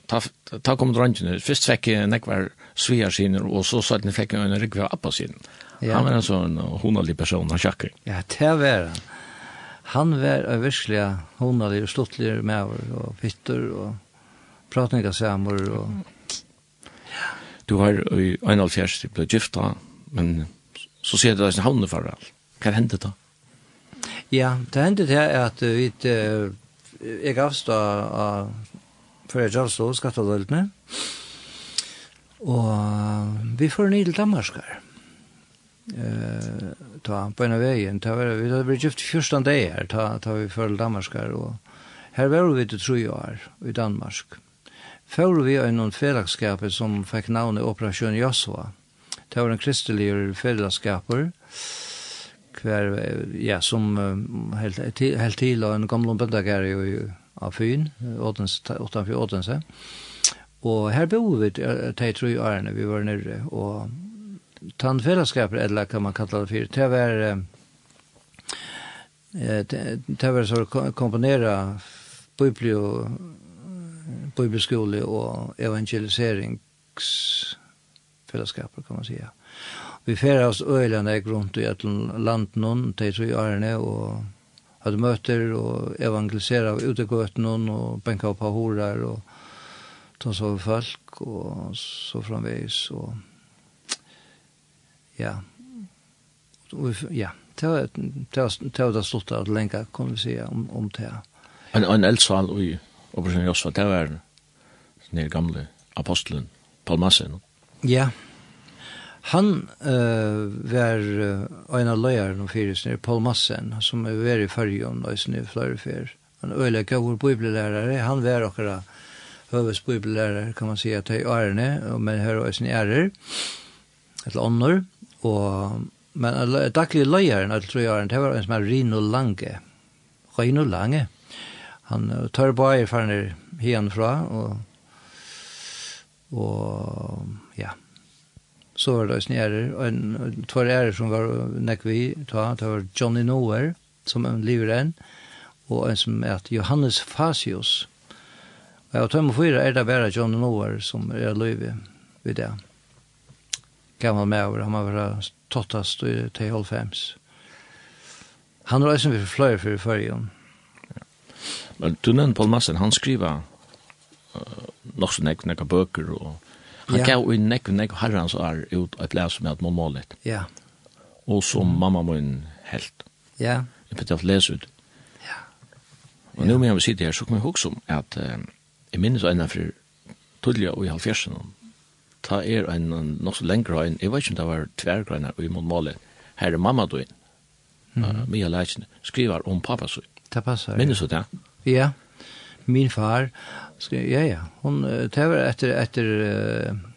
ta, ta kom dronkene, først fikk jeg nekvar sviarskinner, og så satt ni fick en rikve av appa sin. Ja. Han var en sånn honalig person, han sjakker. Ja, det var han. Han var virkelig honalig og sluttlig med og fitter, og pratninga samer, og... Ja. Du har i 1,5 ble gifta, men så ser du deg sin havne for alt. Hva hendte da? Ja, det hendte det at vi jeg gavst av Førre Jalså, skatteavdeltene, og Og vi får ned til Danmarskar. Eh, ta på en av veien, ta var vi hadde blitt gift første dag her, ta, ta vi følge Danmarskar, og her var vi til tre år i Danmark. Før vi av noen fredagskaper som fikk navnet Operasjon Joshua. Det var en kristelig fredagskaper, hver, ja, som helt, helt til av en gamle bøndagare i Afyn, Åtense, Og her bo vi de tre årene vi var nere, og tannfellesskaper, eller kan man kalla det for, det var, det var så komponera bibli og bibelskole og evangeliseringsfellesskaper, kan man säga. Vi færa oss øyland eik rundt i et land noen, de tre årene, og hadde møter og evangelisera utegått noen og benka opp av horar og ta så sover folk og så framveis og ja. Og, ja det var det var det stort at lenge kan vi si om, om det en, en eldsal i operation Josva det var den gamle apostelen Palmasen ja. Han uh, var uh, en av løyeren og fyresner, Paul Massen, som er vært i fargen og i snø flere fyr. Han øyelig gav vår bibelærere, han var akkurat høvesbibelærere, kan man si, at de ærene, men her er sin ærer, eller ånder, og, men daglig løyeren, alle tre æren, det var en som er Rino Lange, Rino Lange, han tar bare fra han hien fra, og, og ja, så var det en ærer, og en tvær ærer som var nekvi, ta, det var Johnny Noer, som en lever en, og en som er Johannes Fasius, Og jeg tømme fyra er det bare John Noir som er løyve vid det. Gammal med over, han var bare tottast i T-Holfems. Han røysen vi fløyer for i fyrjen. Men du nevnte Paul Massen, han skriver uh, nok så nekk, nekka bøker, og han ja. gav jo nekk, nekk herrens år ut et les med at man målet. Ja. Og som mamma min helt. Ja. Jeg begynte å lese ut. Ja. Og nå med jeg vil sitte her, så kan jeg huske om at uh, jeg minnes en av for tullja og i halvfjersen, ta er en nok så lengre en, jeg vet ikke om det var tvergreiner og i mot målet, her er mamma du inn, mm. uh, Mia Leitjen, skriver om pappa så. Det passer. Minnes du det? Ja, min far, skri, ja, ja, hun, det var etter, etter, eh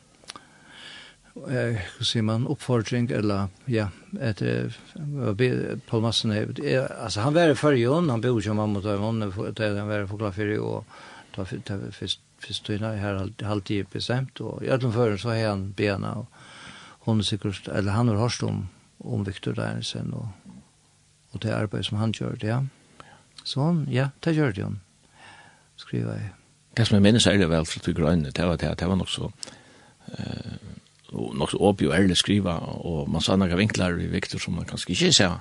hur ser man uppfordring eller ja ett Paul Massen alltså han var för Jon han bor ju mamma och hon det han var för klar för och ta ta först först tøyna här halt i bestämt och i alla fall så har han bena och hon säkert eller han har hørst om om Victor där sen og och det arbeid som han gjør ja. Så hon ja, det gjør det hon. Skriva i. Det som jeg minnes er det vel för att grønne det var det det var nok så eh og nok så obju eller skriva och man sa några vinklar i Victor som man kanske inte ser.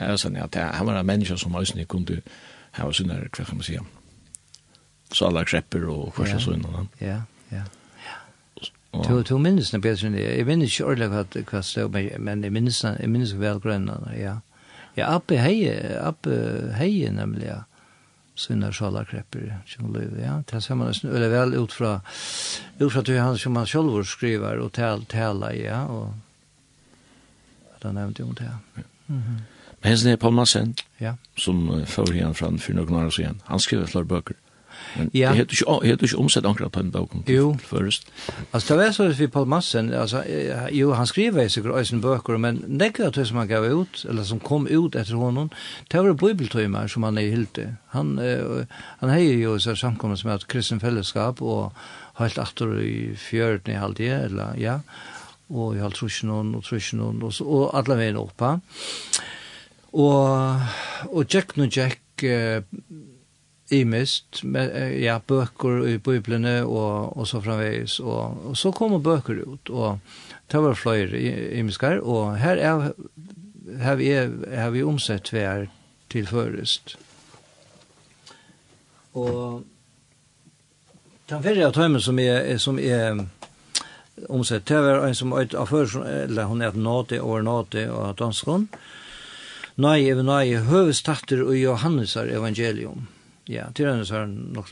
Ja, sånn, ja, han var en menneske som også kunde ha var sån där, man säga, så alla krepper och första yeah. så innan. Ja, ja. Du du minns när bättre jag minns inte ordla vad vad så men men jag minns jag minns väl grönna ja. Ja uppe heje uppe heje nämligen sina sjala krepper som lever ja det ser man nästan eller väl ut från ut från han som man själv skriver och tal tala ja och att han nämnde om det. Mhm. Mm Men sen Paul Massen, ja. som uh, förr igen fram för några år sedan. Han skriver flera böcker. Mm Ja. Jeg hadde ikke omsett akkurat på en dag Jo. Først. Altså, det var så vi Paul Madsen, altså, jo, han skriver i sikkert øyne bøker, men det av det som han gav ut, eller som kom ut etter honom, det var bibeltøymer som han er hilde. Han, uh, han heier jo så samkommet med et kristen fellesskap, og helt åter i fjørten i halvdje, eller, ja, og i halv trusjonen, og trusjonen, og, og alle veien oppa. Og, og Jack no Jack, eh, imist, ja, bøker i bibeln og, og så framveis, og, og så kommer bøker ut, og det var i miskar og her er, här vi, har vi omsett tver til først. Og den fyrre av tøymen som er, som er omsett, det var en som er av för eller hun er nåde over nåde og danskånd, Nei, even nei, høvestatter og Johannesar evangelium. Ja, det er han sånn nok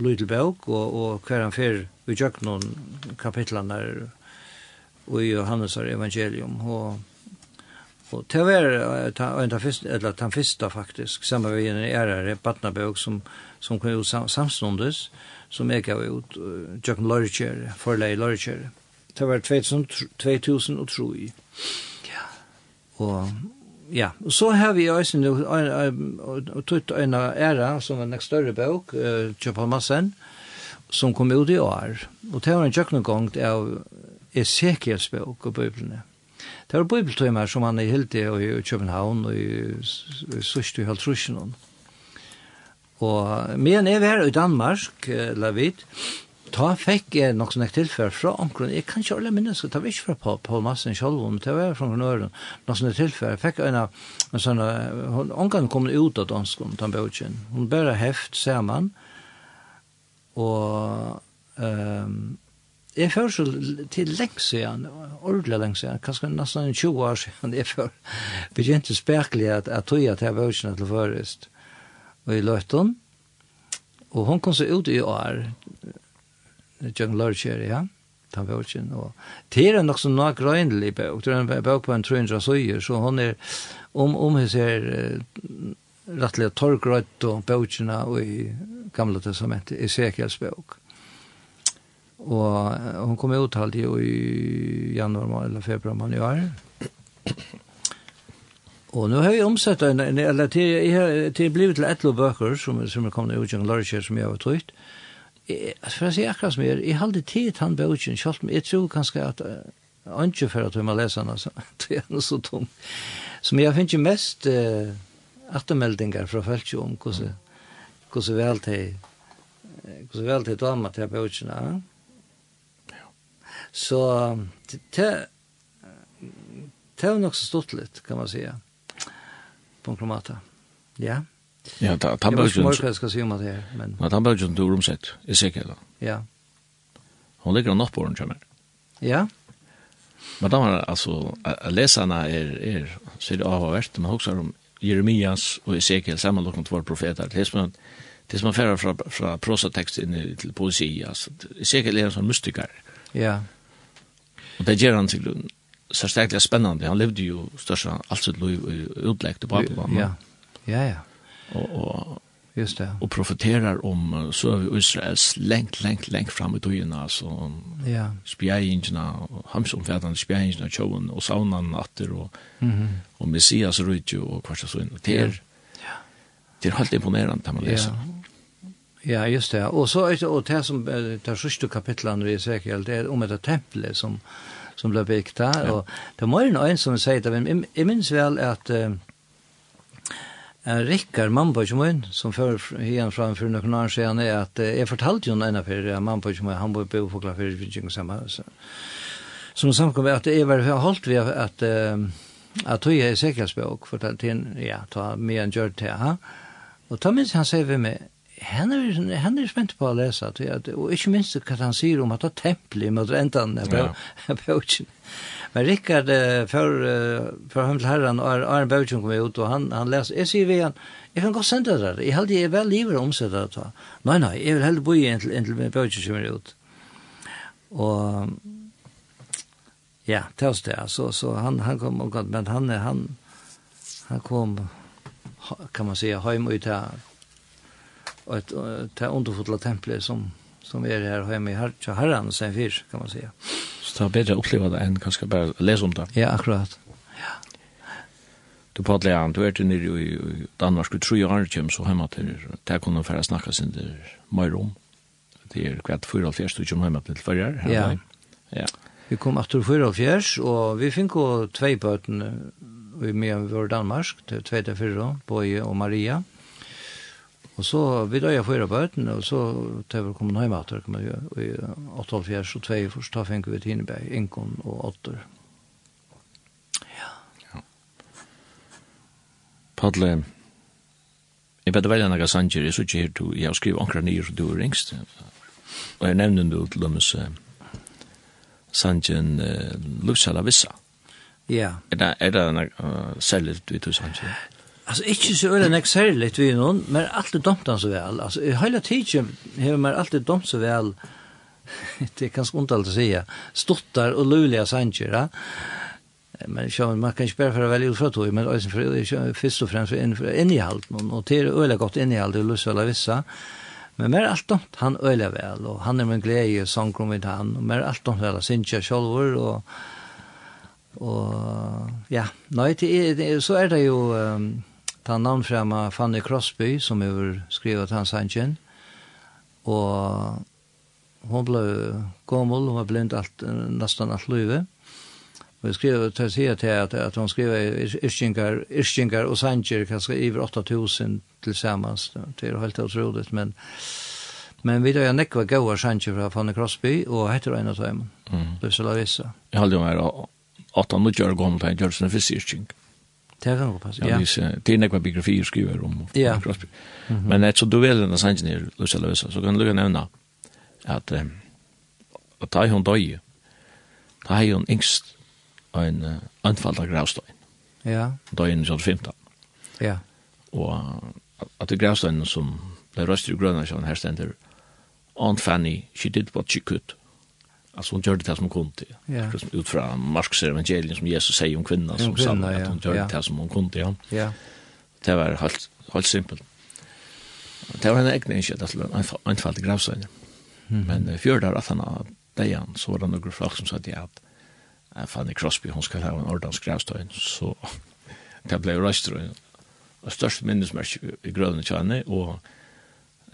lydel bøk, og, og hver han fer vi gjøk noen kapitlene og i Johannes evangelium, og Og det var en av første, eller den første faktisk, sammen med en ærere Batnabøk, som, som kom ut sam, samståndes, som jeg gav ut, uh, Jøkken Lorikjere, forleie Lorikjere. Det var 2003. Ja. Og ja, og så har vi også nu, og tutt en æra, som en større bøk, Kjøpa Massen, som kom ut i år. Og det var en kjøkkengang av Ezekiels bøk og bøyblene. Det var bøybeltøymer som han er helt i København og i Sørst i Halsrusjonen. Og men jeg var i Danmark, la vidt, ta fikk jeg nok sånn tilfell fra omkring, jeg kan ikke alle minnes, det var ikke fra Paul, Paul Madsen selv, men det var fra Grønøren, nok sånn tilfell, jeg fikk en av, en sånn, hun onkron kom ut av dansken, den bøtjen, hun bare heft ser man, og um, jeg føler så til lenge siden, ordentlig lenge siden, kanskje nesten 20 år siden, jeg før begynte spekelig at jeg tog at jeg bøtjen til først, og i løtten, og hun kom så ut i år, Jørgen Lørkjær, ja, han var og det er nok så nok grønlig bøk, det er en bøk på en 300 søyer, så hon er om, om hos her rettelig torgrøyt og bøkene i gamle testamentet, i Sekels bok. Og hon kom uttalt i, i januar eller februar man i år. Og nå har vi omsett en, eller til, til blivet blivit til etlo bøker som, som er kommet ut i en som jeg har trygt, for å si akkurat som jeg, jeg halde tid han bøtjen, selv om jeg tror kanskje at ikke for at vi må lese han, altså, det er noe så tom. Som jeg finner mest uh, attermeldinger fra folk om hvordan, hvordan vel til hvordan vel til dama til bøtjen, ja. Så det det er nok så stort litt, kan man si, på en kromata. Ja. Yeah. Ja, ta ta bara ju. Jag ska se om det här, men. Men ta bara ju till rumset. Är säkert då. Ja. Hon ligger nog på den jammen. Ja. Men då har alltså läsarna är är så det har varit men också om Jeremias och Ezekiel samma lokum två profeter. Det är som det som färra från från prosatext in till poesi alltså Ezekiel är en sån mystiker. Ja. Och det ger han till så starkt spännande. Han levde ju största allt sitt liv utläkt på Babylon. Ja. Ja ja og, og Just det. Og profeterar om så Israels lengt, lengt, lengt fram i tøyene, altså ja. spjæringene, hamsomfattende spjæringene, tjåen og saunan natter, og, mhm. -hmm. og Messias rydde og kvarsta sønne. Det er, ja. det er helt imponerende, det man leser. Ja. ja, just det. Og så er det, og det som det sørste kapitlet i Ezekiel, det er om et tempelet som, som ble bygd der, ja. og det var en som sier det, men jeg minns vel at, uh, en rikkar mannpåkje min, som før igjen fra for noen år siden, er at jeg fortalte jo en affær, at mannpåkje min, han bor på Fogla for Vinkjeng sammen, som samkom at jeg var holdt ved at at tog jeg i sikkerhetsbøk, for at han, ja, ta mye en gjør til, ha? Og ta minst han sier ved meg, han er, han er spent på å lese, at, og ikke minst hva han sier om at det er tempelig mot enden av Ja. Men Rickard uh, för uh, för hem herran och är en bögen kom ut och han han läser jag ser han jag kan gå sända där. Jag hade ju väl livet om sig där då. Nej nej, jag vill hellre bo i en till en till bögen som är ut. Och ja, tills det så så han han kom och men han han han kom kan man säga hem ut här och ett underfotla templet som som er her hjemme i har til herren sen fyr, kan man säga. Så det er bedre å oppleve det enn kanskje bare lese om det. Ja, akkurat. Ja. Du pratar an, du er til nere i Danmark, du tror jeg er kjem så hjemme til det er for å snakke sin der mer om. Det er kvart 4,5 du kommer hjemme til førre her. Ja. ja. Vi kom etter 4,5 og vi fikk jo tvei bøtene i med vår Danmark, tvei til fyrre, Bøye og Maria. Ja Og så vi da jeg fyra bøten, og så tar vi kommet hjemme etter, kom jeg, og i 8.5 og 2 først, da fikk vi Tineberg, Inkon og Otter. Ja. ja. Padle, jeg vet veldig enn sanger, jeg så ikke her, du, jeg har skrivet ankra nye som du er ringst. og jeg nevner du til dem, sangen Lusala Vissa. Ja. Er det, er det uh, særlig du i sangen? Alltså inte så öle näck lite vi någon, men alltid domt han så väl. Alltså hela tiden har man alltid domt så väl. det är ganska ont att säga. Stottar och luliga sanger, Men så man kan inte bara för välja utfrån tog, men alltså för först och främst för innehållt någon och till öle gott innehåll och lust alla vissa. Men mer allt domt han öle väl och han är med glädje och sång med han och mer allt domt väl synja självor och och ja, nei, det är så är det ju um, ta navnfrema Fanny Crosby, som har skrivet hans hanskjen, og hon blev gommel, hon var blind allt nästan allt løyve. Og jeg skrev til å si til at, at hon skrev Ischingar, Ischingar og sanger, kanskje iver 8000 tillsammans det er helt utrolig, men Men vi har nekva gaua sanger fra Fanny Crosby, og heter en av dem, mm. Løvsela Vissa. Jeg halde jo meg 8-9 år gammel, til jeg gjør sin. Det kan godt passe, ja. Det er nekva biografier skriver om ja. Crosby. Mm -hmm. Men du vel enn sannsyn er Lucia Løsa, så kan du nevna at um, at da hun døy, da er hun yngst en uh, anfall av gravstøyen. Ja. Døyen i 15. Ja. Og at det gravstøyen som ble røst i grønna, så her stender, Aunt Fanny, she did what she could. Alltså hon gjorde det som hon kunde. Ja. Utifrån Markus evangelium som Jesus säger om kvinnan som kvinna, sa ja. att hon gjorde det som hon kunde. Ja. ja. Det var helt, helt simpelt. Det var en egen inskjedd, en enfaldig gravsvenner. Mm. Men fjörde av att han dejan så var det några folk som sa att jag Fanny Crosby, hon skulle ha en ordans gravstøyen, så det ble røystrøyen. Og størst minnesmerk i grønne tjene, og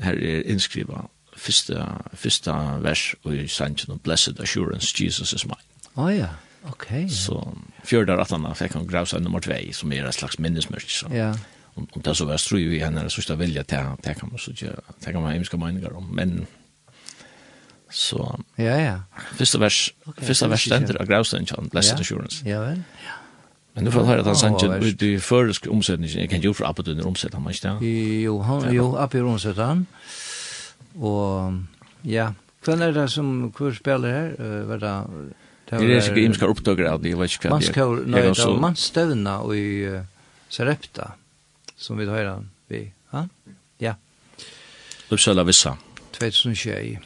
her er innskriva fyrsta fyrsta vers och i sanchen och blessed assurance Jesus is mine. Oh ja. Okej. Okay, så fjärde rattarna fick han grausa nummer 2 som er ett slags minnesmärke så. Ja. Och och det så var strøy i henne så ska vilja til ta kan man så ikke ta kan man hemska meningar om men så ja ja. Första vers okay, första vers stender av grausa sanchen blessed ja. assurance. Ja vel, Ja. Men nu får jag höra att han sanchen ut i försk omsättningen. Jag kan ju för upp under omsättningen, man inte. Jo, han jo upp i omsättningen. Og ja, hvem er det som hvor spiller her? Uh, var det, det er ikke imskar oppdager av det, jeg vet ikke hva det er. Nei, det var mannstøvna i uh, Sarepta, som vi høyre vi. Ha? Ja. Uppsala Vissa. 2021.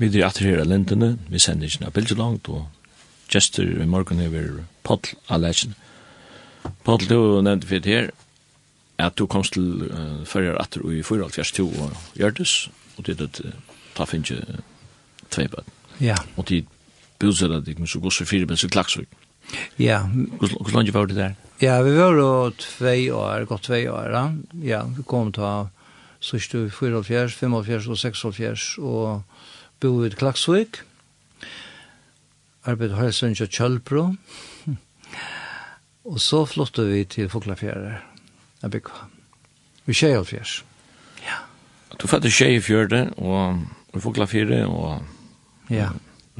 Vi er atter her av lindene, vi sender ikke noe bildet langt, og gestur i morgen er vi Podl av leisen. Podl, du nevnte for det her, at du komst til uh, førre atter i 4.5.2 og Gjørtes, og det er at ta finnes ikke tvei bad. Ja. Og de bildet at de så gos for fire bildet klagsvik. Ja. Hvor langt var det der? Ja, vi var jo tvei år, godt tvei år, ja. Ja, vi kom til sørste i 4.5, 5.5 og 6.5, og bo i Klaksvik, arbeid høysen til Kjølbro, og så flyttet vi til Foklafjære, jeg bygde. Vi skjer alt fjærs. Ja. Du fattet skjer i fjørte, og Foklafjære, og... Ja.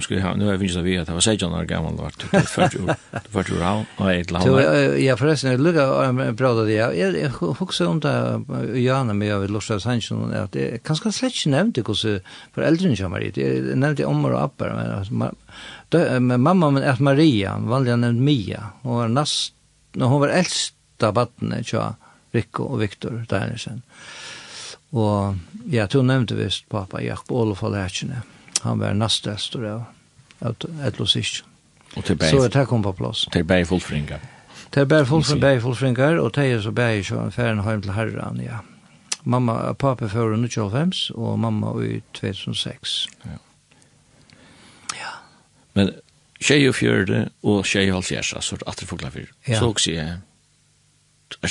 Nu ska jag ha, nu har jag vinsat vi att det var 16 år gammal vart det först år det först år han och ett land. Ja förresten jag lukar prata det jag huxar om det Johanna med över Lossa Sanchen att det kanske släcks nämnt det hur för äldre kommer hit, jag nämnde om och appar men mamma min att Maria vanligen nämnd Mia och var näst när hon var äldsta barnet tja Rico och Viktor där sen. Och ja, du nämnde visst pappa Jakob Olof Lärchne. Mm han var nästestor av ett låsisk. Och till bär. Så det här kom på plats. Till bär fullfringa. Till bär fullfringa, bär fullfringa och till så bæg så en färden hem till herran, ja. Mamma pappa fører 1925 og mamma i 2006. Ja. Ja. Men tjej och fjörde och tjej och halvfjärsa, så att det fåglar fyr. Ja. Så också jag är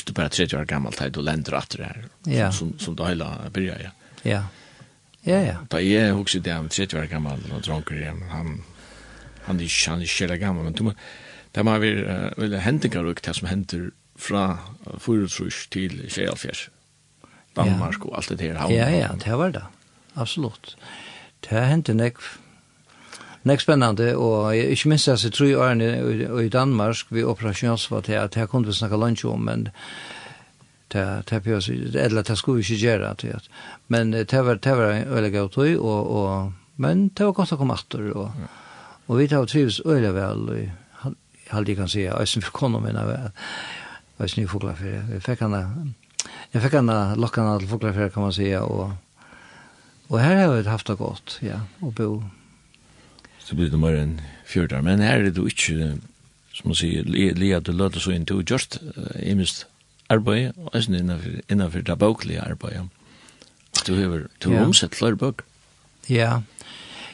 du bara 30 år gammal, här, då länder att det här. Ja. Som, som, som det hela börjar, ja. Ja. Ja, ja. Da jeg husker det, han var 30 år gammel, og dronker igjen, han, han er ikke, han er ikke gammel, men du må, det må være, uh, eller hendinger og det som hender fra Furutrus til Kjellfjers, Danmark og alt det her. Havn, ja, ja, det var det, absolutt. Det har hendt Nek nek spennende, og jeg, ikke minst jeg tror i årene i Danmark, vi operasjonsvar til at her kunne vi snakka lunch om, men ta ta på oss eller ta skulle vi gjøre till at men det var det var eller gå tøy och och men det var gott att komma åter och och vi tar trivs öle väl halde kan säga ösen för konom men av jeg snu fåglar for jeg fikk han jag fikk han locka han att fåglar för kan man säga och och här har vi haft det godt ja och bo. Så blir det mer än fjordar men her är det då inte som man säger leder det låter så inte just imist arbeid, og eisen innenfor, innenfor det bøklige arbeidet. Du har du ja. omsett flere bøk. Ja,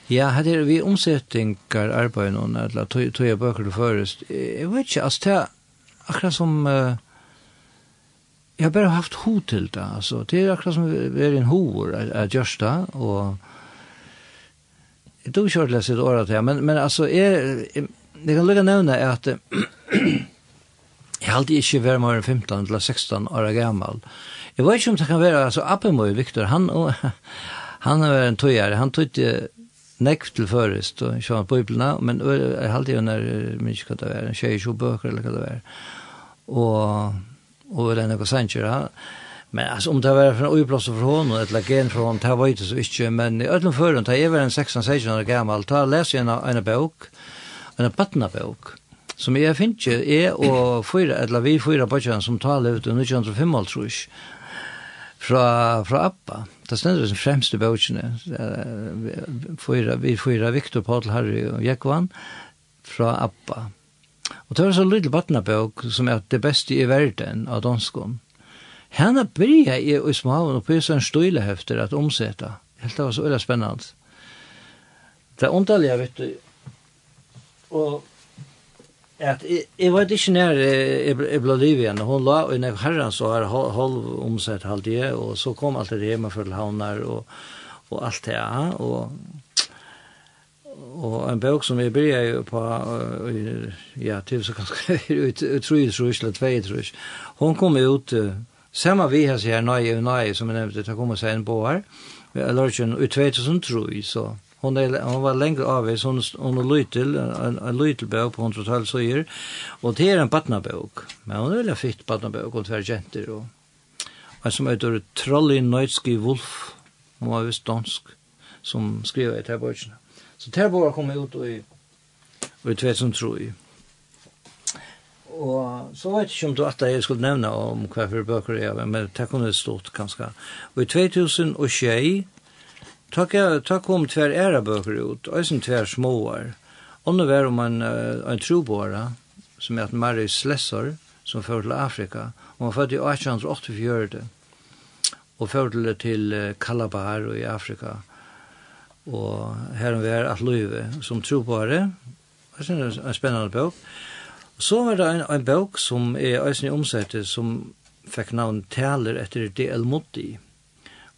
ja, her er vi omsettingar arbeid noen, eller tog tog jeg bøker du først. Jeg vet ikke, altså det er akkurat som... Uh, jeg har bare haft ho til det, altså. Det er akkurat som vi er en hovor, er gjørst det, og... Jeg tog ikke ordentlig sitt året til, men, men altså, jeg, jeg, jeg kan lukka nevne at halte ikke være mer enn 15 eller 16 år gammal. Jeg vet ikke om det kan være, altså Appemoy, Victor, han, og, han er en tøyere, han tøyte nekv til først, og ikke var på Bibelna, men jeg har jo når, men ikke hva det var, en tjej, bøker, eller hva det var. Og, og det er noe sanger, han, Men alltså om det var från oplats för hon och gen for från det tar vet så ikke, men i ødelen förrun tar jeg var en 16 16 år gammal tar leser jeg en en bok en partnerbok Som jeg finner ikke, jeg og fyra, eller vi fyra bøtjan som taler ut i 1905 tror jeg, fra, fra Abba. Det stender som fremste bøtjene. Fyra, vi fyra Viktor, Paul, Harry og Jekvan fra Abba. Og det var så lille batnabøk som er det beste i verden av danskon. Henne bryr jeg i smaven og på en støylehefter at omseta. Helt det var så veldig spennende. Det er underlig, vet du. Og at jeg vet ikke når jeg ble liv igjen. Hun la og når herren så har halv omsett halv det, og så kom alt det hjemme for havner og, og alt det. Og, og en bok som jeg bryr jo på, ja, til så ganske tror trus, eller tror jag Hun kom ut, samme vi har sier nøye og nøye, som jeg nevnte, det kommer sen seg en på her, eller ikke, i 2003, så Hon, er, hon var lengre avvis, hon, hon er lytel, en, en lytelbøk på 112 søyer, og det er en badnabøk, men hon er veldig fitt badnabøk, og tver jenter, og en som heter Trolley Nøytski Wolf, hon var vist dansk, som skriver i terbøkene. Så terbøkene kom ut i, i 2003. Og så vet jeg ikke om du at jeg skulle nevne om hva for bøker jeg var, men det kunne stått ganske. Og i 2006 Ta kom tver ära bøker ut, eisen tver småar. Ånne var om en, uh, en trobåra, som heter at Mary Slessor, som fører til Afrika. Og han født i 1884, og fører til til Kalabar i Afrika. Og her er var at Løyve, som trobåre. Det er en spennende bøk. Så var det en, en bøk som er eisen i omsettet, som fikk navn Taler etter D.L. Motti.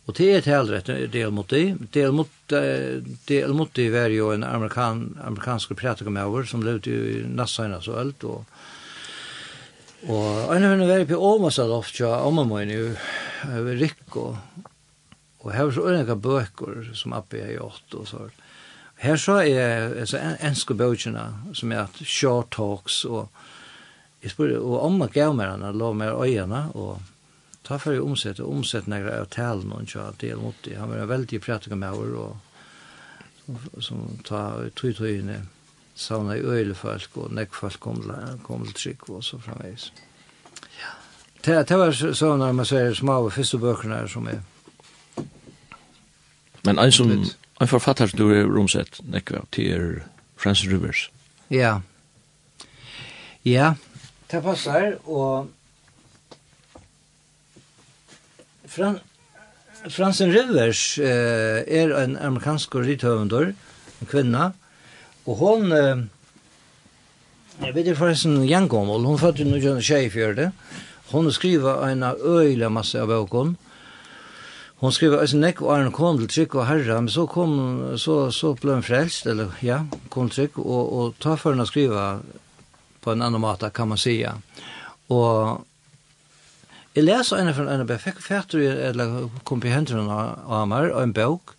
Og det er talrett Del Mutti. Del Mutti, Del Mutti var jo en amerikan, amerikansk pratikamauer som levde i Nassauina så alt, og Og en av henne var på Åmasa loft, ja, Åmamøyne, over Rick og, og her var så øyne bøker som Appi har gjort, og så. Her så er altså, en, enske bøkene, som er at short talks, og jeg spør, og Åma gav meg henne, lov meg øyene, og ta för ju omsätta omsätta några av talen och så att det mot det han var väldigt pratig med över och som ta tog tog inne sauna i ölfolk och näckfolk kom kom till trick och så framvis. Ja. Det det var så när man säger små första böckerna som är Men en som en författare du är romsett näckva till Francis Rivers. Ja. Ja. Det passar och Fran Fransen Rivers eh, er en amerikansk rithøvendor, en kvinna, og hon, eh, jeg vet forresten gjengommel, hon fødte noe kjønne tjei fjørde, hon skriver en øyla masse av bøkken, Hon skrev alltså neck och han kom till tryck och herra men så kom så så blev han frälst eller ja kom tryck och och ta för att skriva på en annan måta kan man säga. Och Jeg leser en av en av fikk fætter, eller kom på hendene av meg, og en bøk,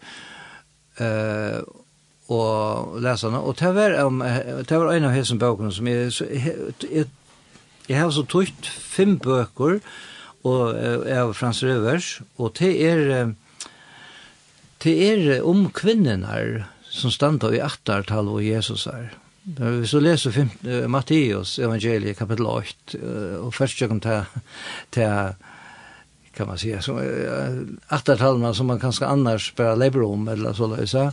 uh, og leser den, og det var, um, det var en av hesen bøkene som jeg, så, jeg, jeg, jeg har så tøyt fem bøker, og uh, av Frans Røvers, og det er, det er om kvinnerne som standa i 18-tallet og Jesus er. Men vi så leser fem, uh, Matteus evangeliet kapitel 8 uh, og først kom til, til kan man säga som attartalman som man kanske annars bara lever om eller så lösa.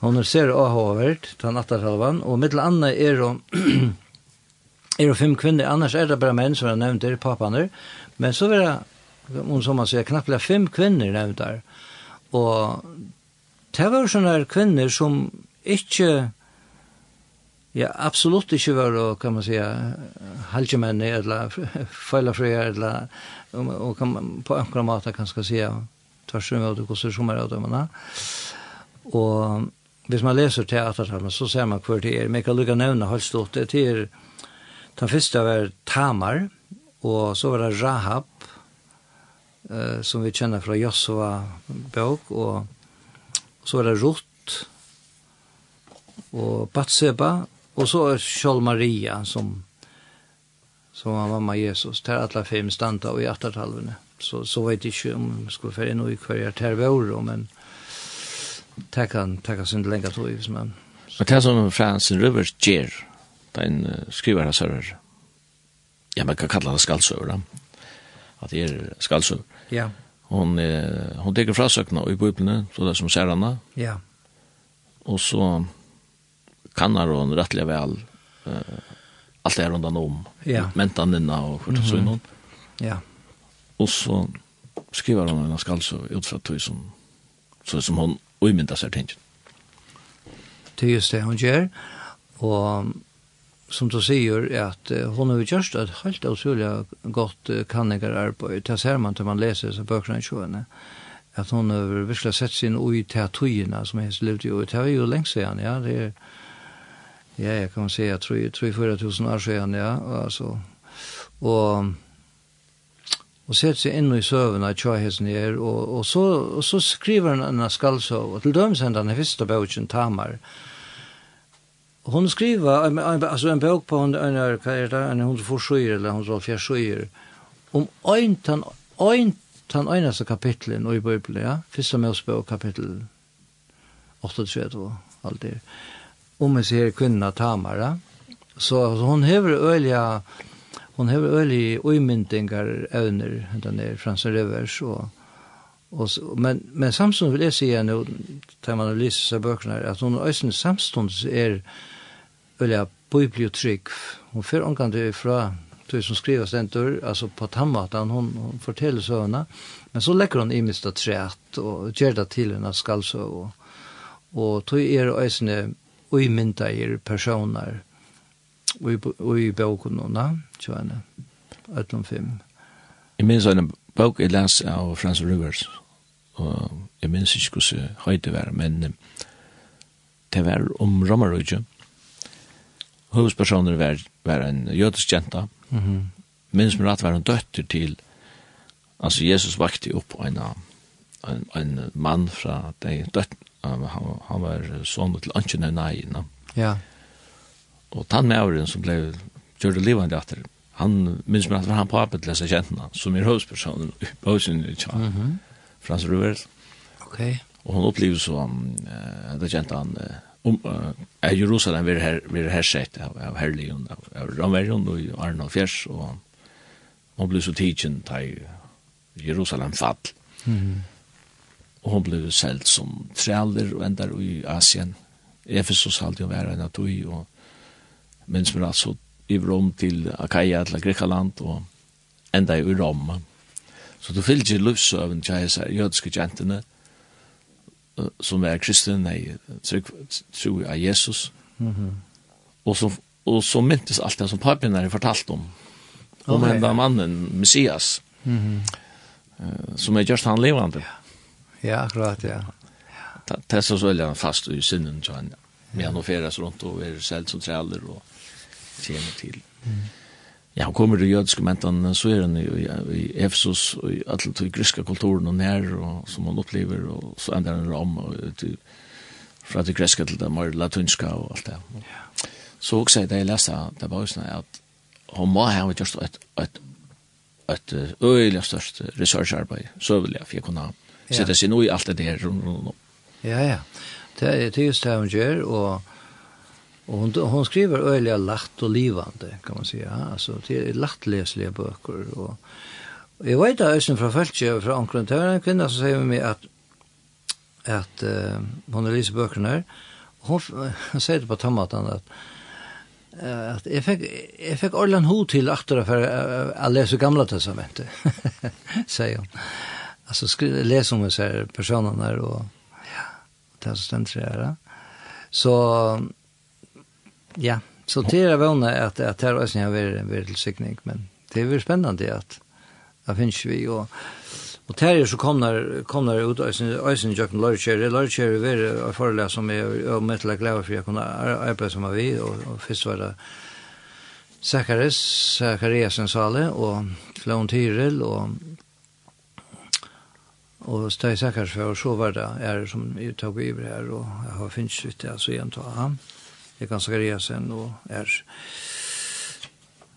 Hon ser ahavert den attartalvan och mittel anna är de är de fem kvinnor annars är det bara män som jag nämnde pappan nu. Men så är det hon som man säger knappt fem kvinnor nämnt där. Och det var sådana kvinnor som inte Ja, absolutt ikke var, kan man säga, halvtjemenn eller feilafrøyer, eller og, og kan man på enkla måte kan skal säga, tvers om det koster som er avdømmene. Og hvis man leser teatertalene, så ser man hver det er. Men jeg kan lukke nevne halvstått. det er den første var Tamar, og så var det Rahab, eh, som vi kjenner fra Josua bøk, og så var det Ruth, og Batseba, Och så Kjell Maria som som var mamma Jesus. Det är alla fem stanta och i attertalvene. Så, så vet jeg ikke om jeg skulle färja noe i hver jeg tar vår, men det kan, det kan inte längre tog. Men det er som Fransen Rivers ger, den skrivare server. Ja, man kan kalla det skaldsöver. Att det är skaldsøver. Ja. Hon, uh, hon teker frasökna i bibeln, så det som särarna. Ja. Och så kannar hon rättliga väl eh uh, allt är runt om. Ja. Mentan inna och för så någon. Ja. Och så skriver hon en skall så för att som så som hon uimynda sig tänkt. Det är just det hon gör och som du säger att uh, hon har ju gjort ett helt otroligt gott kannigar arbete. Det ser man när man läser så böckerna i sjön att hon har verkligen sett sin ui till tøyina som hennes levde i. Det var ju länge sedan, ja. Det är ja, jag kan säga 3-4 tusen år sedan, ja, alltså. Och, och sätter sig in i sövna i tjahets ner, och, och, så, och så skriver han en så och till dem sen den första boken, Tamar. Hon skriver, alltså en bok på hon, en, en, en, en, hon får sjöer eller hon får fjärskyr, om en, en, en, ena så kapitlen i Bibeln, ja, första Mosebok kapitel 38, allt det om en ser kvinna Tamara. Så hon hever øyliga hon hever øylig uimyndingar evner hentan der Fransen Rivers og Og, men, men samstund vil jeg säga nu til man lyser seg bøkene hon at hun är samstånd er veldig bibliotrygg. Hun fer omgang det fra du som skriver stendur, altså på tannmaten, hon, hon forteller søvnene, men så lägger hon i mista træt og gjør det til henne skalsøv. Og, och tog er øyne uimyndager personer i, i bokunona, tjene, ætlom fem. Jeg minns en bok jeg les av Frans Rivers, og jeg minns ikke hvordan høyde var, men det var om Romarudje. Hovedspersoner var, var en jødisk jenta, mm -hmm. minns min at var en døtter til, altså Jesus vakte opp en, en, en mann fra de døttene, um, han, han var sånn til ønsken av nei. No? Ja. Og tann tannmæveren som ble gjør det livende etter, han minns meg at det var han på arbeid til seg kjentene, som er høyspersonen i i Tja, mm -hmm. Frans Ruvers. Ok. Og hun opplevde så han, uh, det kjente han, uh, om uh, er Jerusalem vi her vi her sett av av herligen av, av Ramverion og Arno Fjers og han ble så tidsen til Jerusalem fall. Mhm. Mm og hon blev selt som træler og endar i Asien. Efesos halde jo være enn at ui, og mens men altså i Rom til Akaia, til Grekaland, og enda i Rom. Så du fylgje livsøven til hans jødiske gentene, som er kristen, nei, tro av Jesus, mm og, som, og så myntes alt det som papen har fortalt om, om okay, enda mannen, Messias, mm -hmm. som er just han levande. Ja Ja, akkurat, ja. Det er så veldig fast i sinnen, så han med han og oferas rundt og er selv som træller og tjener til. Ja, han kommer til jødiske mentene, så er han i Efesus og i alle de griske kulturen og nær, og, som han opplever, og så ender han om og, til, fra det greske til det mer latinska og alt det. Så også da jeg leste det var jo sånn at hun må ha gjort et, et, et øyelig størst researcharbeid, så vil jeg, for jeg kunne ha sätta seg nog i alt det der rundt här. Ja, ja. Det er det just det hun gjør, og, og hun, hun skriver øyelig lagt og livande kan man säga. altså, det er lagt leselige bøker. Og, og jeg vet att Östen fra Fältje, fra Ankron, det er en kvinne som sier meg at, at att uh, hon har bøkene her, og hun, hun sier det på tommatan att, att jag fick, jag fick Orland Ho till aktora för att läsa gamla testamentet, säger hon alltså skriva läsa om så här personerna där och ja det så ständigt är så ja så det är väl att att det är så jag vill vill till sikning men det är väl spännande att där finns vi och Och där så kommer kommer ut ösen ösen jökn lörcher lörcher är en föreläsning som är om ett lag lära för jag kunde arbeta som vi och först var det Zacharias Zachariasen sale och Flon Tyrell och Og så tar jeg sikkert for, så var det er som jeg tok på her, og jeg har finnes ut det, altså igjen tar han. Jeg kan Zakaresen og er.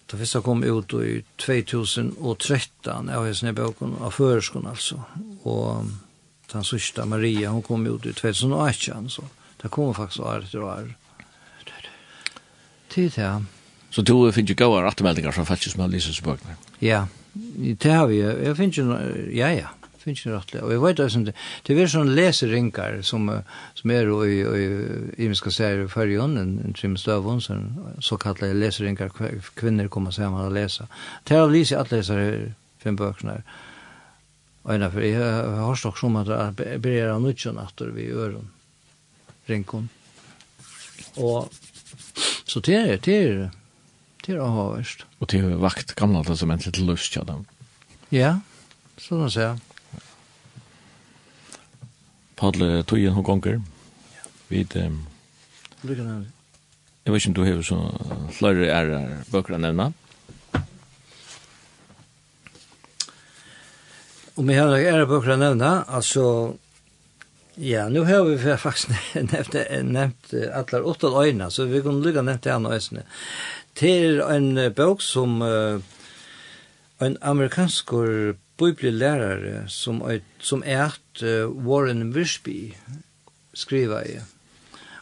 Det første kom ut i 2013, jeg har hesen i boken, av føreskånd altså. Og den sørste Maria, hun kom ut i 2018, så det kom faktisk år etter år. Tid, ja. Så du finner ikke gode rettemeldinger fra faktisk med Lisens bøkene? Ja, det har vi. Jeg finner ikke, noe... ja, ja finnes ikke rettelig. Og jeg vet det, det er sånne läseringar som, som er i, i, i vi skal se i førjen, en, en trim støvun, så kallet läseringar kvinner kommer sammen og läsa. Det er av att at leser fem bøkene her. Og en av for, jeg har stokk som at jeg mycket av nødgjøn at vi gjør rinkon. Og så det är det er, det er avhåverst. Og det vakt gamle testamentet til lust, ja, dem. Ja, sånn å si. Padle tøyen hun gonger. Vi ehm Jeg vet ikke om du har så flere er bøker å nevne. Om jeg har ære bøker å nevne, altså, ja, nå har vi faktisk nevnt, nevnt alle åtte øyne, så vi kunne lykke nevnt det andre øyne. Til en bok som uh, en amerikansk bibelelærare som er, som er Warren Wiersbe skriva i.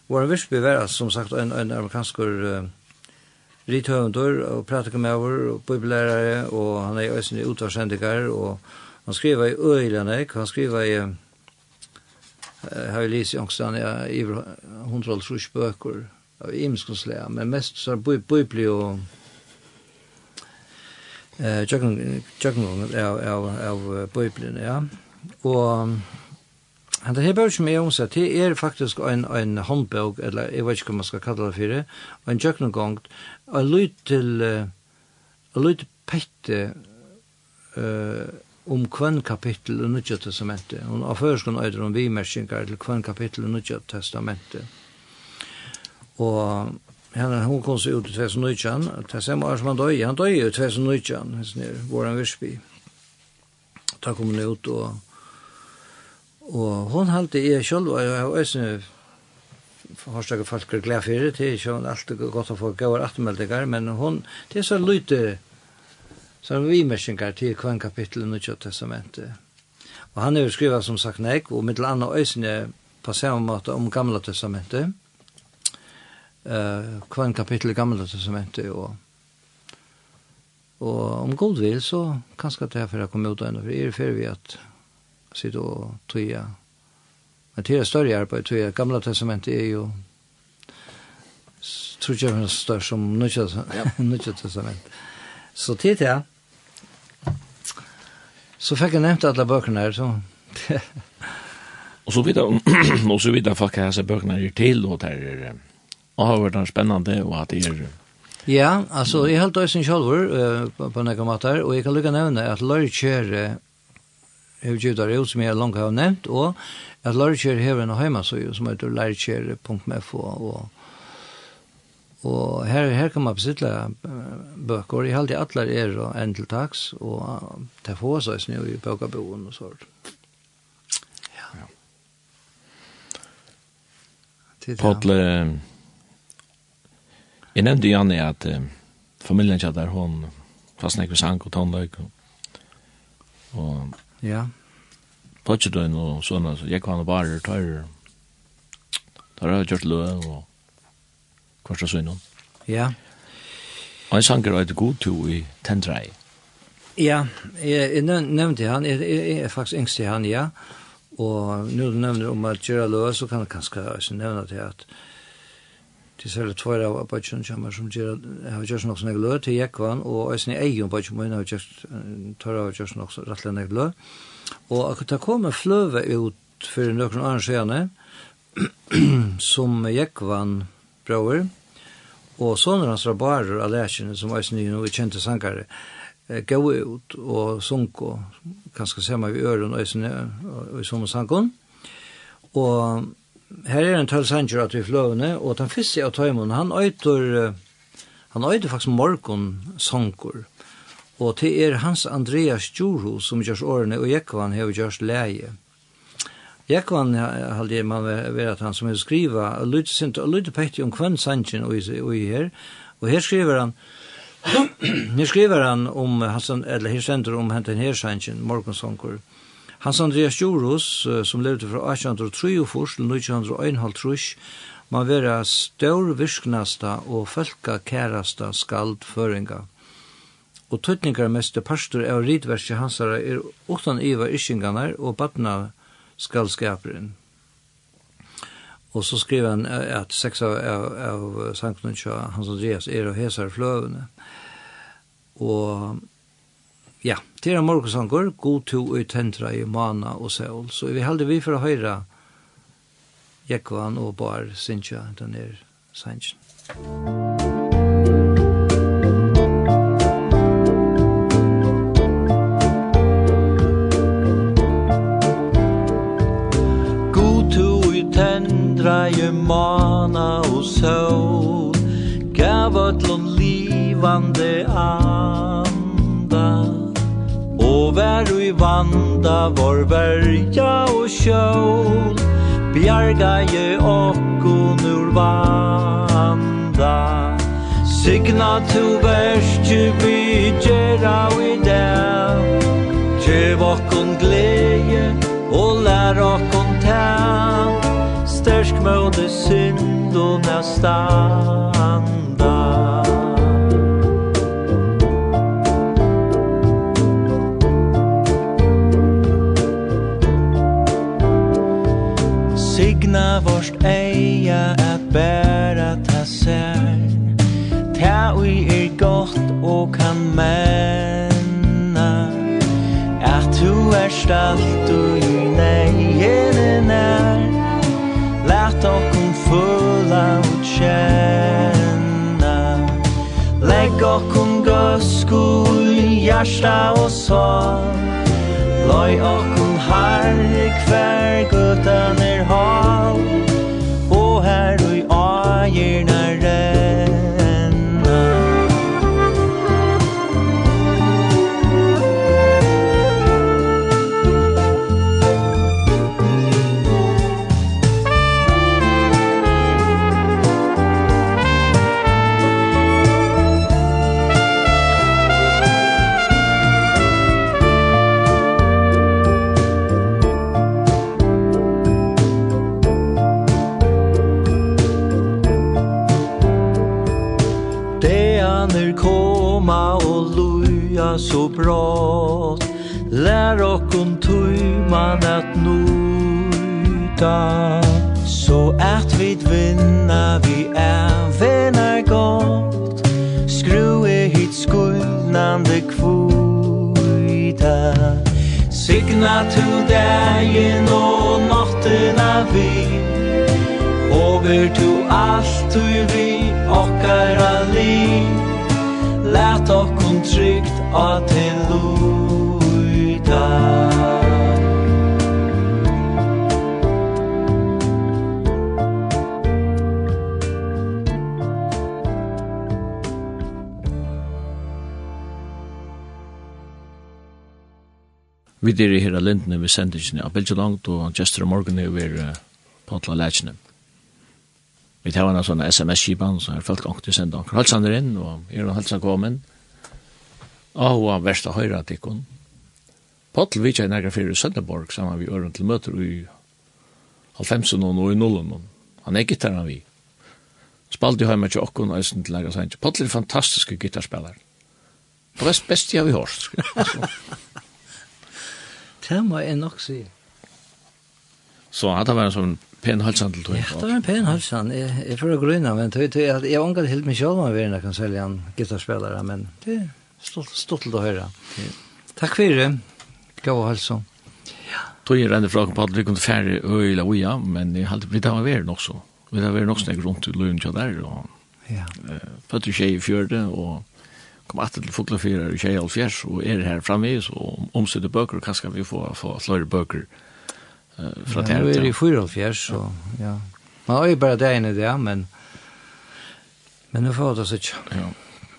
Warren Wiersbe var som sagt en, en amerikansk uh, rithøvendur og pratikumæver og bibelelærare og han er også en utvarsendiker og han skriva i Øylanek, han skriva i uh, har jeg lyst i ångstan i hundra og trus bøker av imskonslega, men mest så er bibli og eh jøkken jøkken av av av bibelen ja. Og Han det hebur med om seg, det er faktisk en, en håndbog, eller eg vet ikki hva man skal kalla det fyrir ein en gong en lyd til, en lyd pette uh, om kvann kapittel i Nudja testamentet, og av førskån øyder om vimersingar til kvann kapittel i Nudja testamentet. Og henne hon kom seg ut i 2019, det samme år som han døg, han døg i 2019, hans nere, våran Virsby. Da kom hun ut, og, og hun halte i selv, og jeg har var har Horstakke folk er glad for det, det er ikke alltid godt å få gøyere atmeldinger, men hun, det er så lite, så er vi vimersinger til hver kapittel i Nødja Testamentet. Og han er jo skrivet som sagt nek, og mitt landa øysene på samme måte om Gamla Testamentet, eh kvann kapitel i gamla testamentet og og om god vil så kanskje det er for å komme ut av henne for er for vi at sitte og tøye. Men til det større arbeid tøye. Gamla testamentet er jo tror ikke jeg er større som nødja testament. Så til det så fikk jeg nevnt alle bøkene her så og så vidt og så vidt jeg fikk jeg bøkene her til og der er Og har vært spennende, og at det er... Ja, altså, jeg helt døysen sjolver uh, på nekka matar, og jeg kan lukka nevne at Lorkjær hever gjudar ut som jeg langt har nevnt, og at Lorkjær har en heimasøy som heter lorkjær.mfo, og Og her, her kan man besittla bøker. Jeg halte atler er og en til taks, og det får seg snø i bøkerboen og sånt. Ja. ja. Podle, Jeg nevnte Janne at eh, familien ikke der hun fast ved sang og tonløk og, og ja. Potsjedøyn og sånne, så jeg kan bare tar Der har jeg gjort løe og kvarsta søgnon. Ja. Og en sanger er et god to i tendrei. Ja, jeg, jeg nevnte han, jeg, jeg jeg, er faktisk yngst i han, ja. Og nå du nevner om at gjøre løe, så kan jeg kanskje nevne til at til særlig tvær av bøtjen kommer som gjør jeg har gjort nok sånn jeg til Jekvann, og jeg snitt egen bøtjen min har gjort tar av gjort nok sånn rettelig jeg lø. Og akkurat det kom fløve ut for noen annen skjene, som Jekvann brøver, og sånne hans rabarer av lærkjene som jeg snitt og kjente sangere, gå ut og sunko, kanskje sema i øren og i sånne sangen, og her er en tøll sanger at vi fløvene, og den første av tøymon, han øyter, han øyter faktisk morgon sanger, og det er hans Andreas Djurho som gjørs årene, og Jekvann har gjørs leie. Jekvan halde man ved at han som har skriva, lyder sint, og lyder pekti om kvann sanger og i her, og her skriver han, her skriver han om, eller her sender om henten her sanger, morgon Hans Andreas Jorus, som levde fra 1803 til 1951, man være stør virknasta og kærasta skald føringa. Og tøtningar mest pastor av ridverset hansara er utan iva yskinganar og badna skaldskaperen. Og så skriver han at seks av, av, av sankten Hans Andreas er og hesar fløvene. Og Ja, til er morgensanger, god to og tentra i mana og seol. Så vi heldig vi for å høre Jekvan og Bar Sintja, den er sannsyn. God to i tendra i mana og sol, gav ötlun livande av og vær i vanda vår verja og sjål Bjarga je okkun ur vanda. Signa tu verstu vi gjerra i dag. Gjev okkun gleje og lær okkun tal. Stersk møte synd og næstanda Egna vårt eia at bæra ta sær. Ta ui er gott og kan menna At tu er stalt og i negin nær. Lært okkum fulla og tjenna Legg okkum gøsku i hjärsta og sår Loi okken her kvær hver gutan er hal. lyfta så brått. Lär och om man att nota Så att vi vinna vi är vänner gott. Skrue hit skuldnande kvita Signa to dagen och notterna vi Over to allt du vi okkara liv Lät okkon tryggt Vi dyrir her av lindene vi sendingen av Bilge Langt og Jester Morgan er ved Patla Lætsjene. Vi tar henne sånne sms-kipan, så er folk ångte senda anker halsander inn, og er han halsan kommet. Og hun verst å versta at ikon. Pottel vitja i nægra fyrir Sønderborg sammen vi øren til møter i 90 og i 0 Han er gitarran vi. Spalt i høyme til okkon, og eisen til nægra sannsyn. Pottel er fantastiske gitarspellar. Det var best jeg vi hørt. Det må jeg nok si. Så han var en sånn pen halsan til tog. Ja, det var en pen halsan. Jeg, jeg får grunna, men tog, tog, jeg har omgått helt mye sjálf om jeg vil, jeg kan selge en gitarspelare, men det stolt til å høre. Takk for det. Gå og helse. Tog jeg en fra på at vi kunne færre øyla uja, men jeg hadde blitt av å være nok så. Vi hadde vært nok snakket rundt i løyen til der, og ja. uh, i tjei i fjørde, og kom at til foklafyrer i tjei alfjers, og er her framme, og omstøtte bøker, og hva skal vi få, få flere bøker uh, fra det her? Ja, nå er i fyra alfjers, så ja. Man har jo bare det ene det, men men nu får det så ikke. Ja.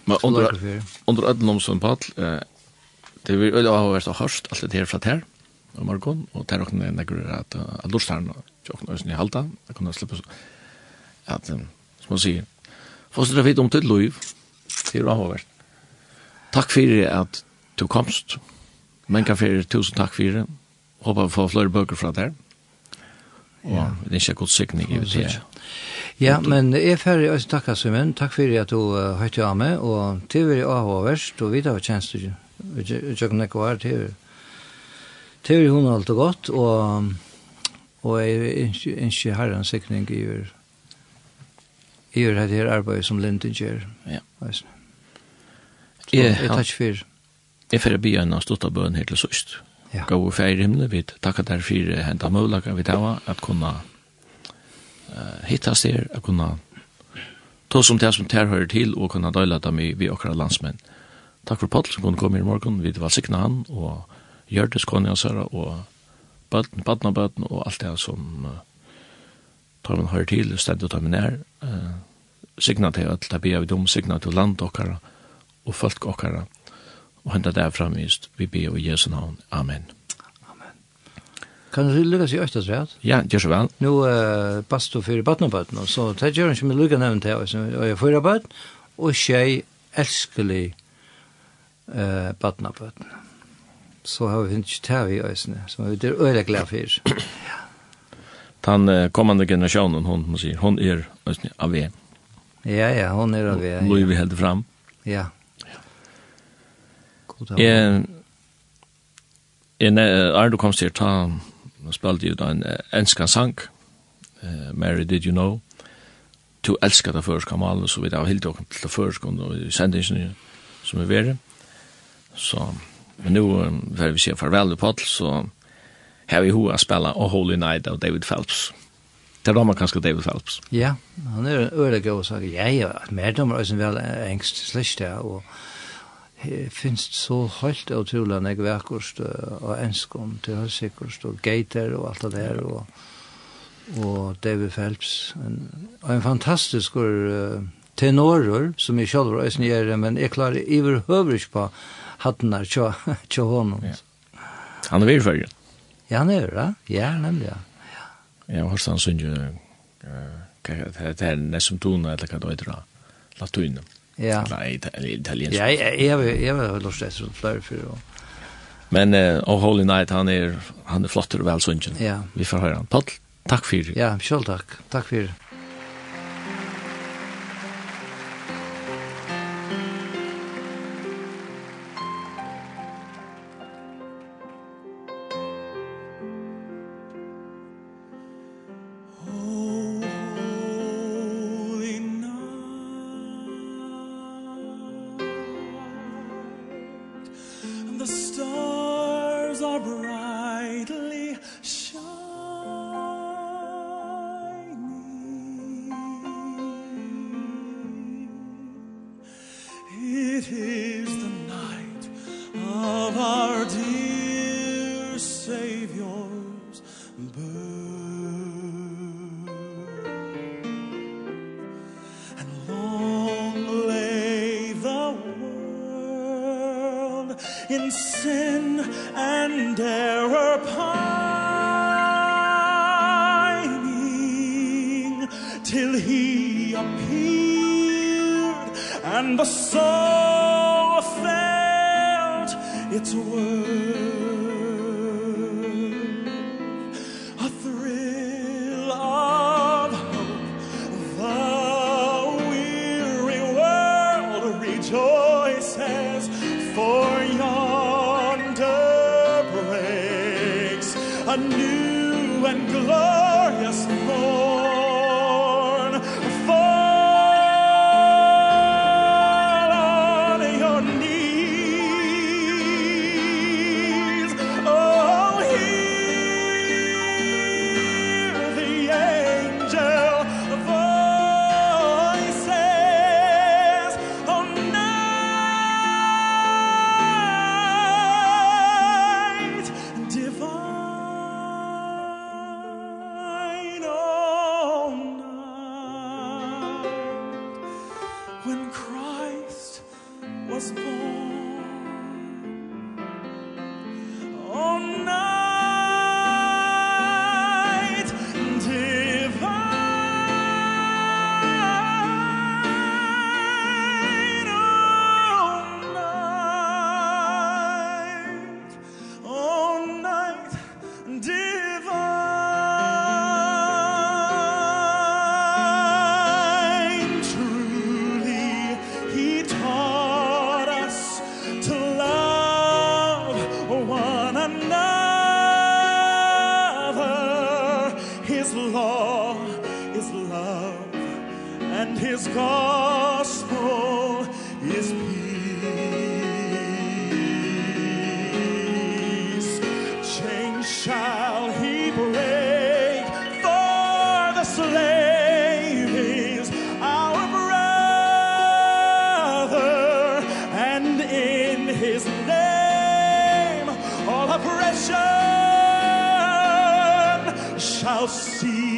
Men under, under ödlom som pall, eh, det vil øyla ha vært hørst alt det her fra ter, og morgon, og ter okna enn ekkur at aldorstarn og okna øysen i halda, jeg kunne slippe at, som man sier, Fostet det vidt om til liv, det er avhåvert. Takk fyrir at du komst, Men kan fyrir, tusen takk fyrir, håper vi får flere bøker fra der, og det er ikke god sikning i det her. Ja, men jeg er ferdig å takke, Simon. Takk for at du uh, høyte av meg, og til vi er avhåverst, og vi tar tjenest til Jøkken Ekvar, til vi hun alt og godt, og, og jeg ønsker herren sikning i hver i hver her arbeid som Linden gjør. Ja. Så jeg tar ikke for. Jeg er ferdig å begynne å stått av bøen helt til søst. Ja. Gå og ferie himmelen, vi takker derfor for hentet mulighet vi tar at kunne uh, hittas der å kunne ta som det som ter hører til og kunne døyla dem i vi okra landsmenn. Takk for Paul som kunne komme i morgen. Vi var sikna han og Gjørtes Konja Sara og bøtten, bøtten og bøtten og alt det som uh, tar man hører til, stedet og tar man nær. Uh, signa til at det blir vi dom, signa til land okkara og folk okkara og henta derfra framvist. Vi ber i Jesu navn. Amen. Kan du lukka seg øyta svært? Ja, gjør så vel. Nå uh, bastu fyrir badnabøtten, så det gjør han ikke med lukka nevnt her, og jeg fyrir bøtt, og tjei elskelig uh, badnabøtten. Så har vi finnet tæv i øysene, som vi er øyla glad fyrir. Den uh, kommande generationen, hon, man sier, hon er øysene av vi. Ja, ja, hon er av vi. Ja. Lå vi held fram. Ja. God dag. Jeg, jeg, jeg, jeg, jeg, jeg, Nå spalte jo da en enskan sang, uh, Mary Did You Know, to elska det først kamal, så vi da hilde åkken til det først, og vi sendte ikke som vi var. Så, men nå, før vi sier farvel til Potl, så har vi hoa spela A Holy Night av David Phelps. Det er da man kanskje David Phelps. Ja, han er øyelig og sier, jeg er mer dommer, og som vel engst slik det, og finst så helt utrolig enn jeg verkost og enskom til høysikkost og gater og alt det der og, og David Phelps. En, og en fantastisk uh, tenorer som jeg selv var øyne men jeg klarer iver høvrig på hatten her tja, honom ja. Han er virfølgen Ja, han er det, ja, nemlig ja. Ja, hos han synes jo det er nesten tona eller hva det er latunen Ja. Eller italiensk. Ja, jeg jeg var lust til sånn flere for. Men oh holy night han er han er flott og vel sunken. Ja. Vi får høre han. Paul, takk for. Ja, selv takk. Takk for. his name. All oppression shall cease.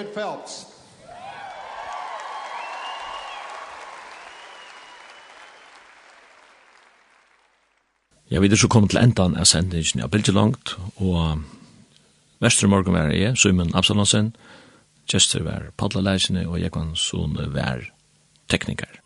David Phelps. Ja, vi er så kommet til endan av sendingen av Bilge Langt, og Vestermorgen var jeg, Simon Absalonsen, Chester var Padla Leisene, og jeg kan Sone være tekniker.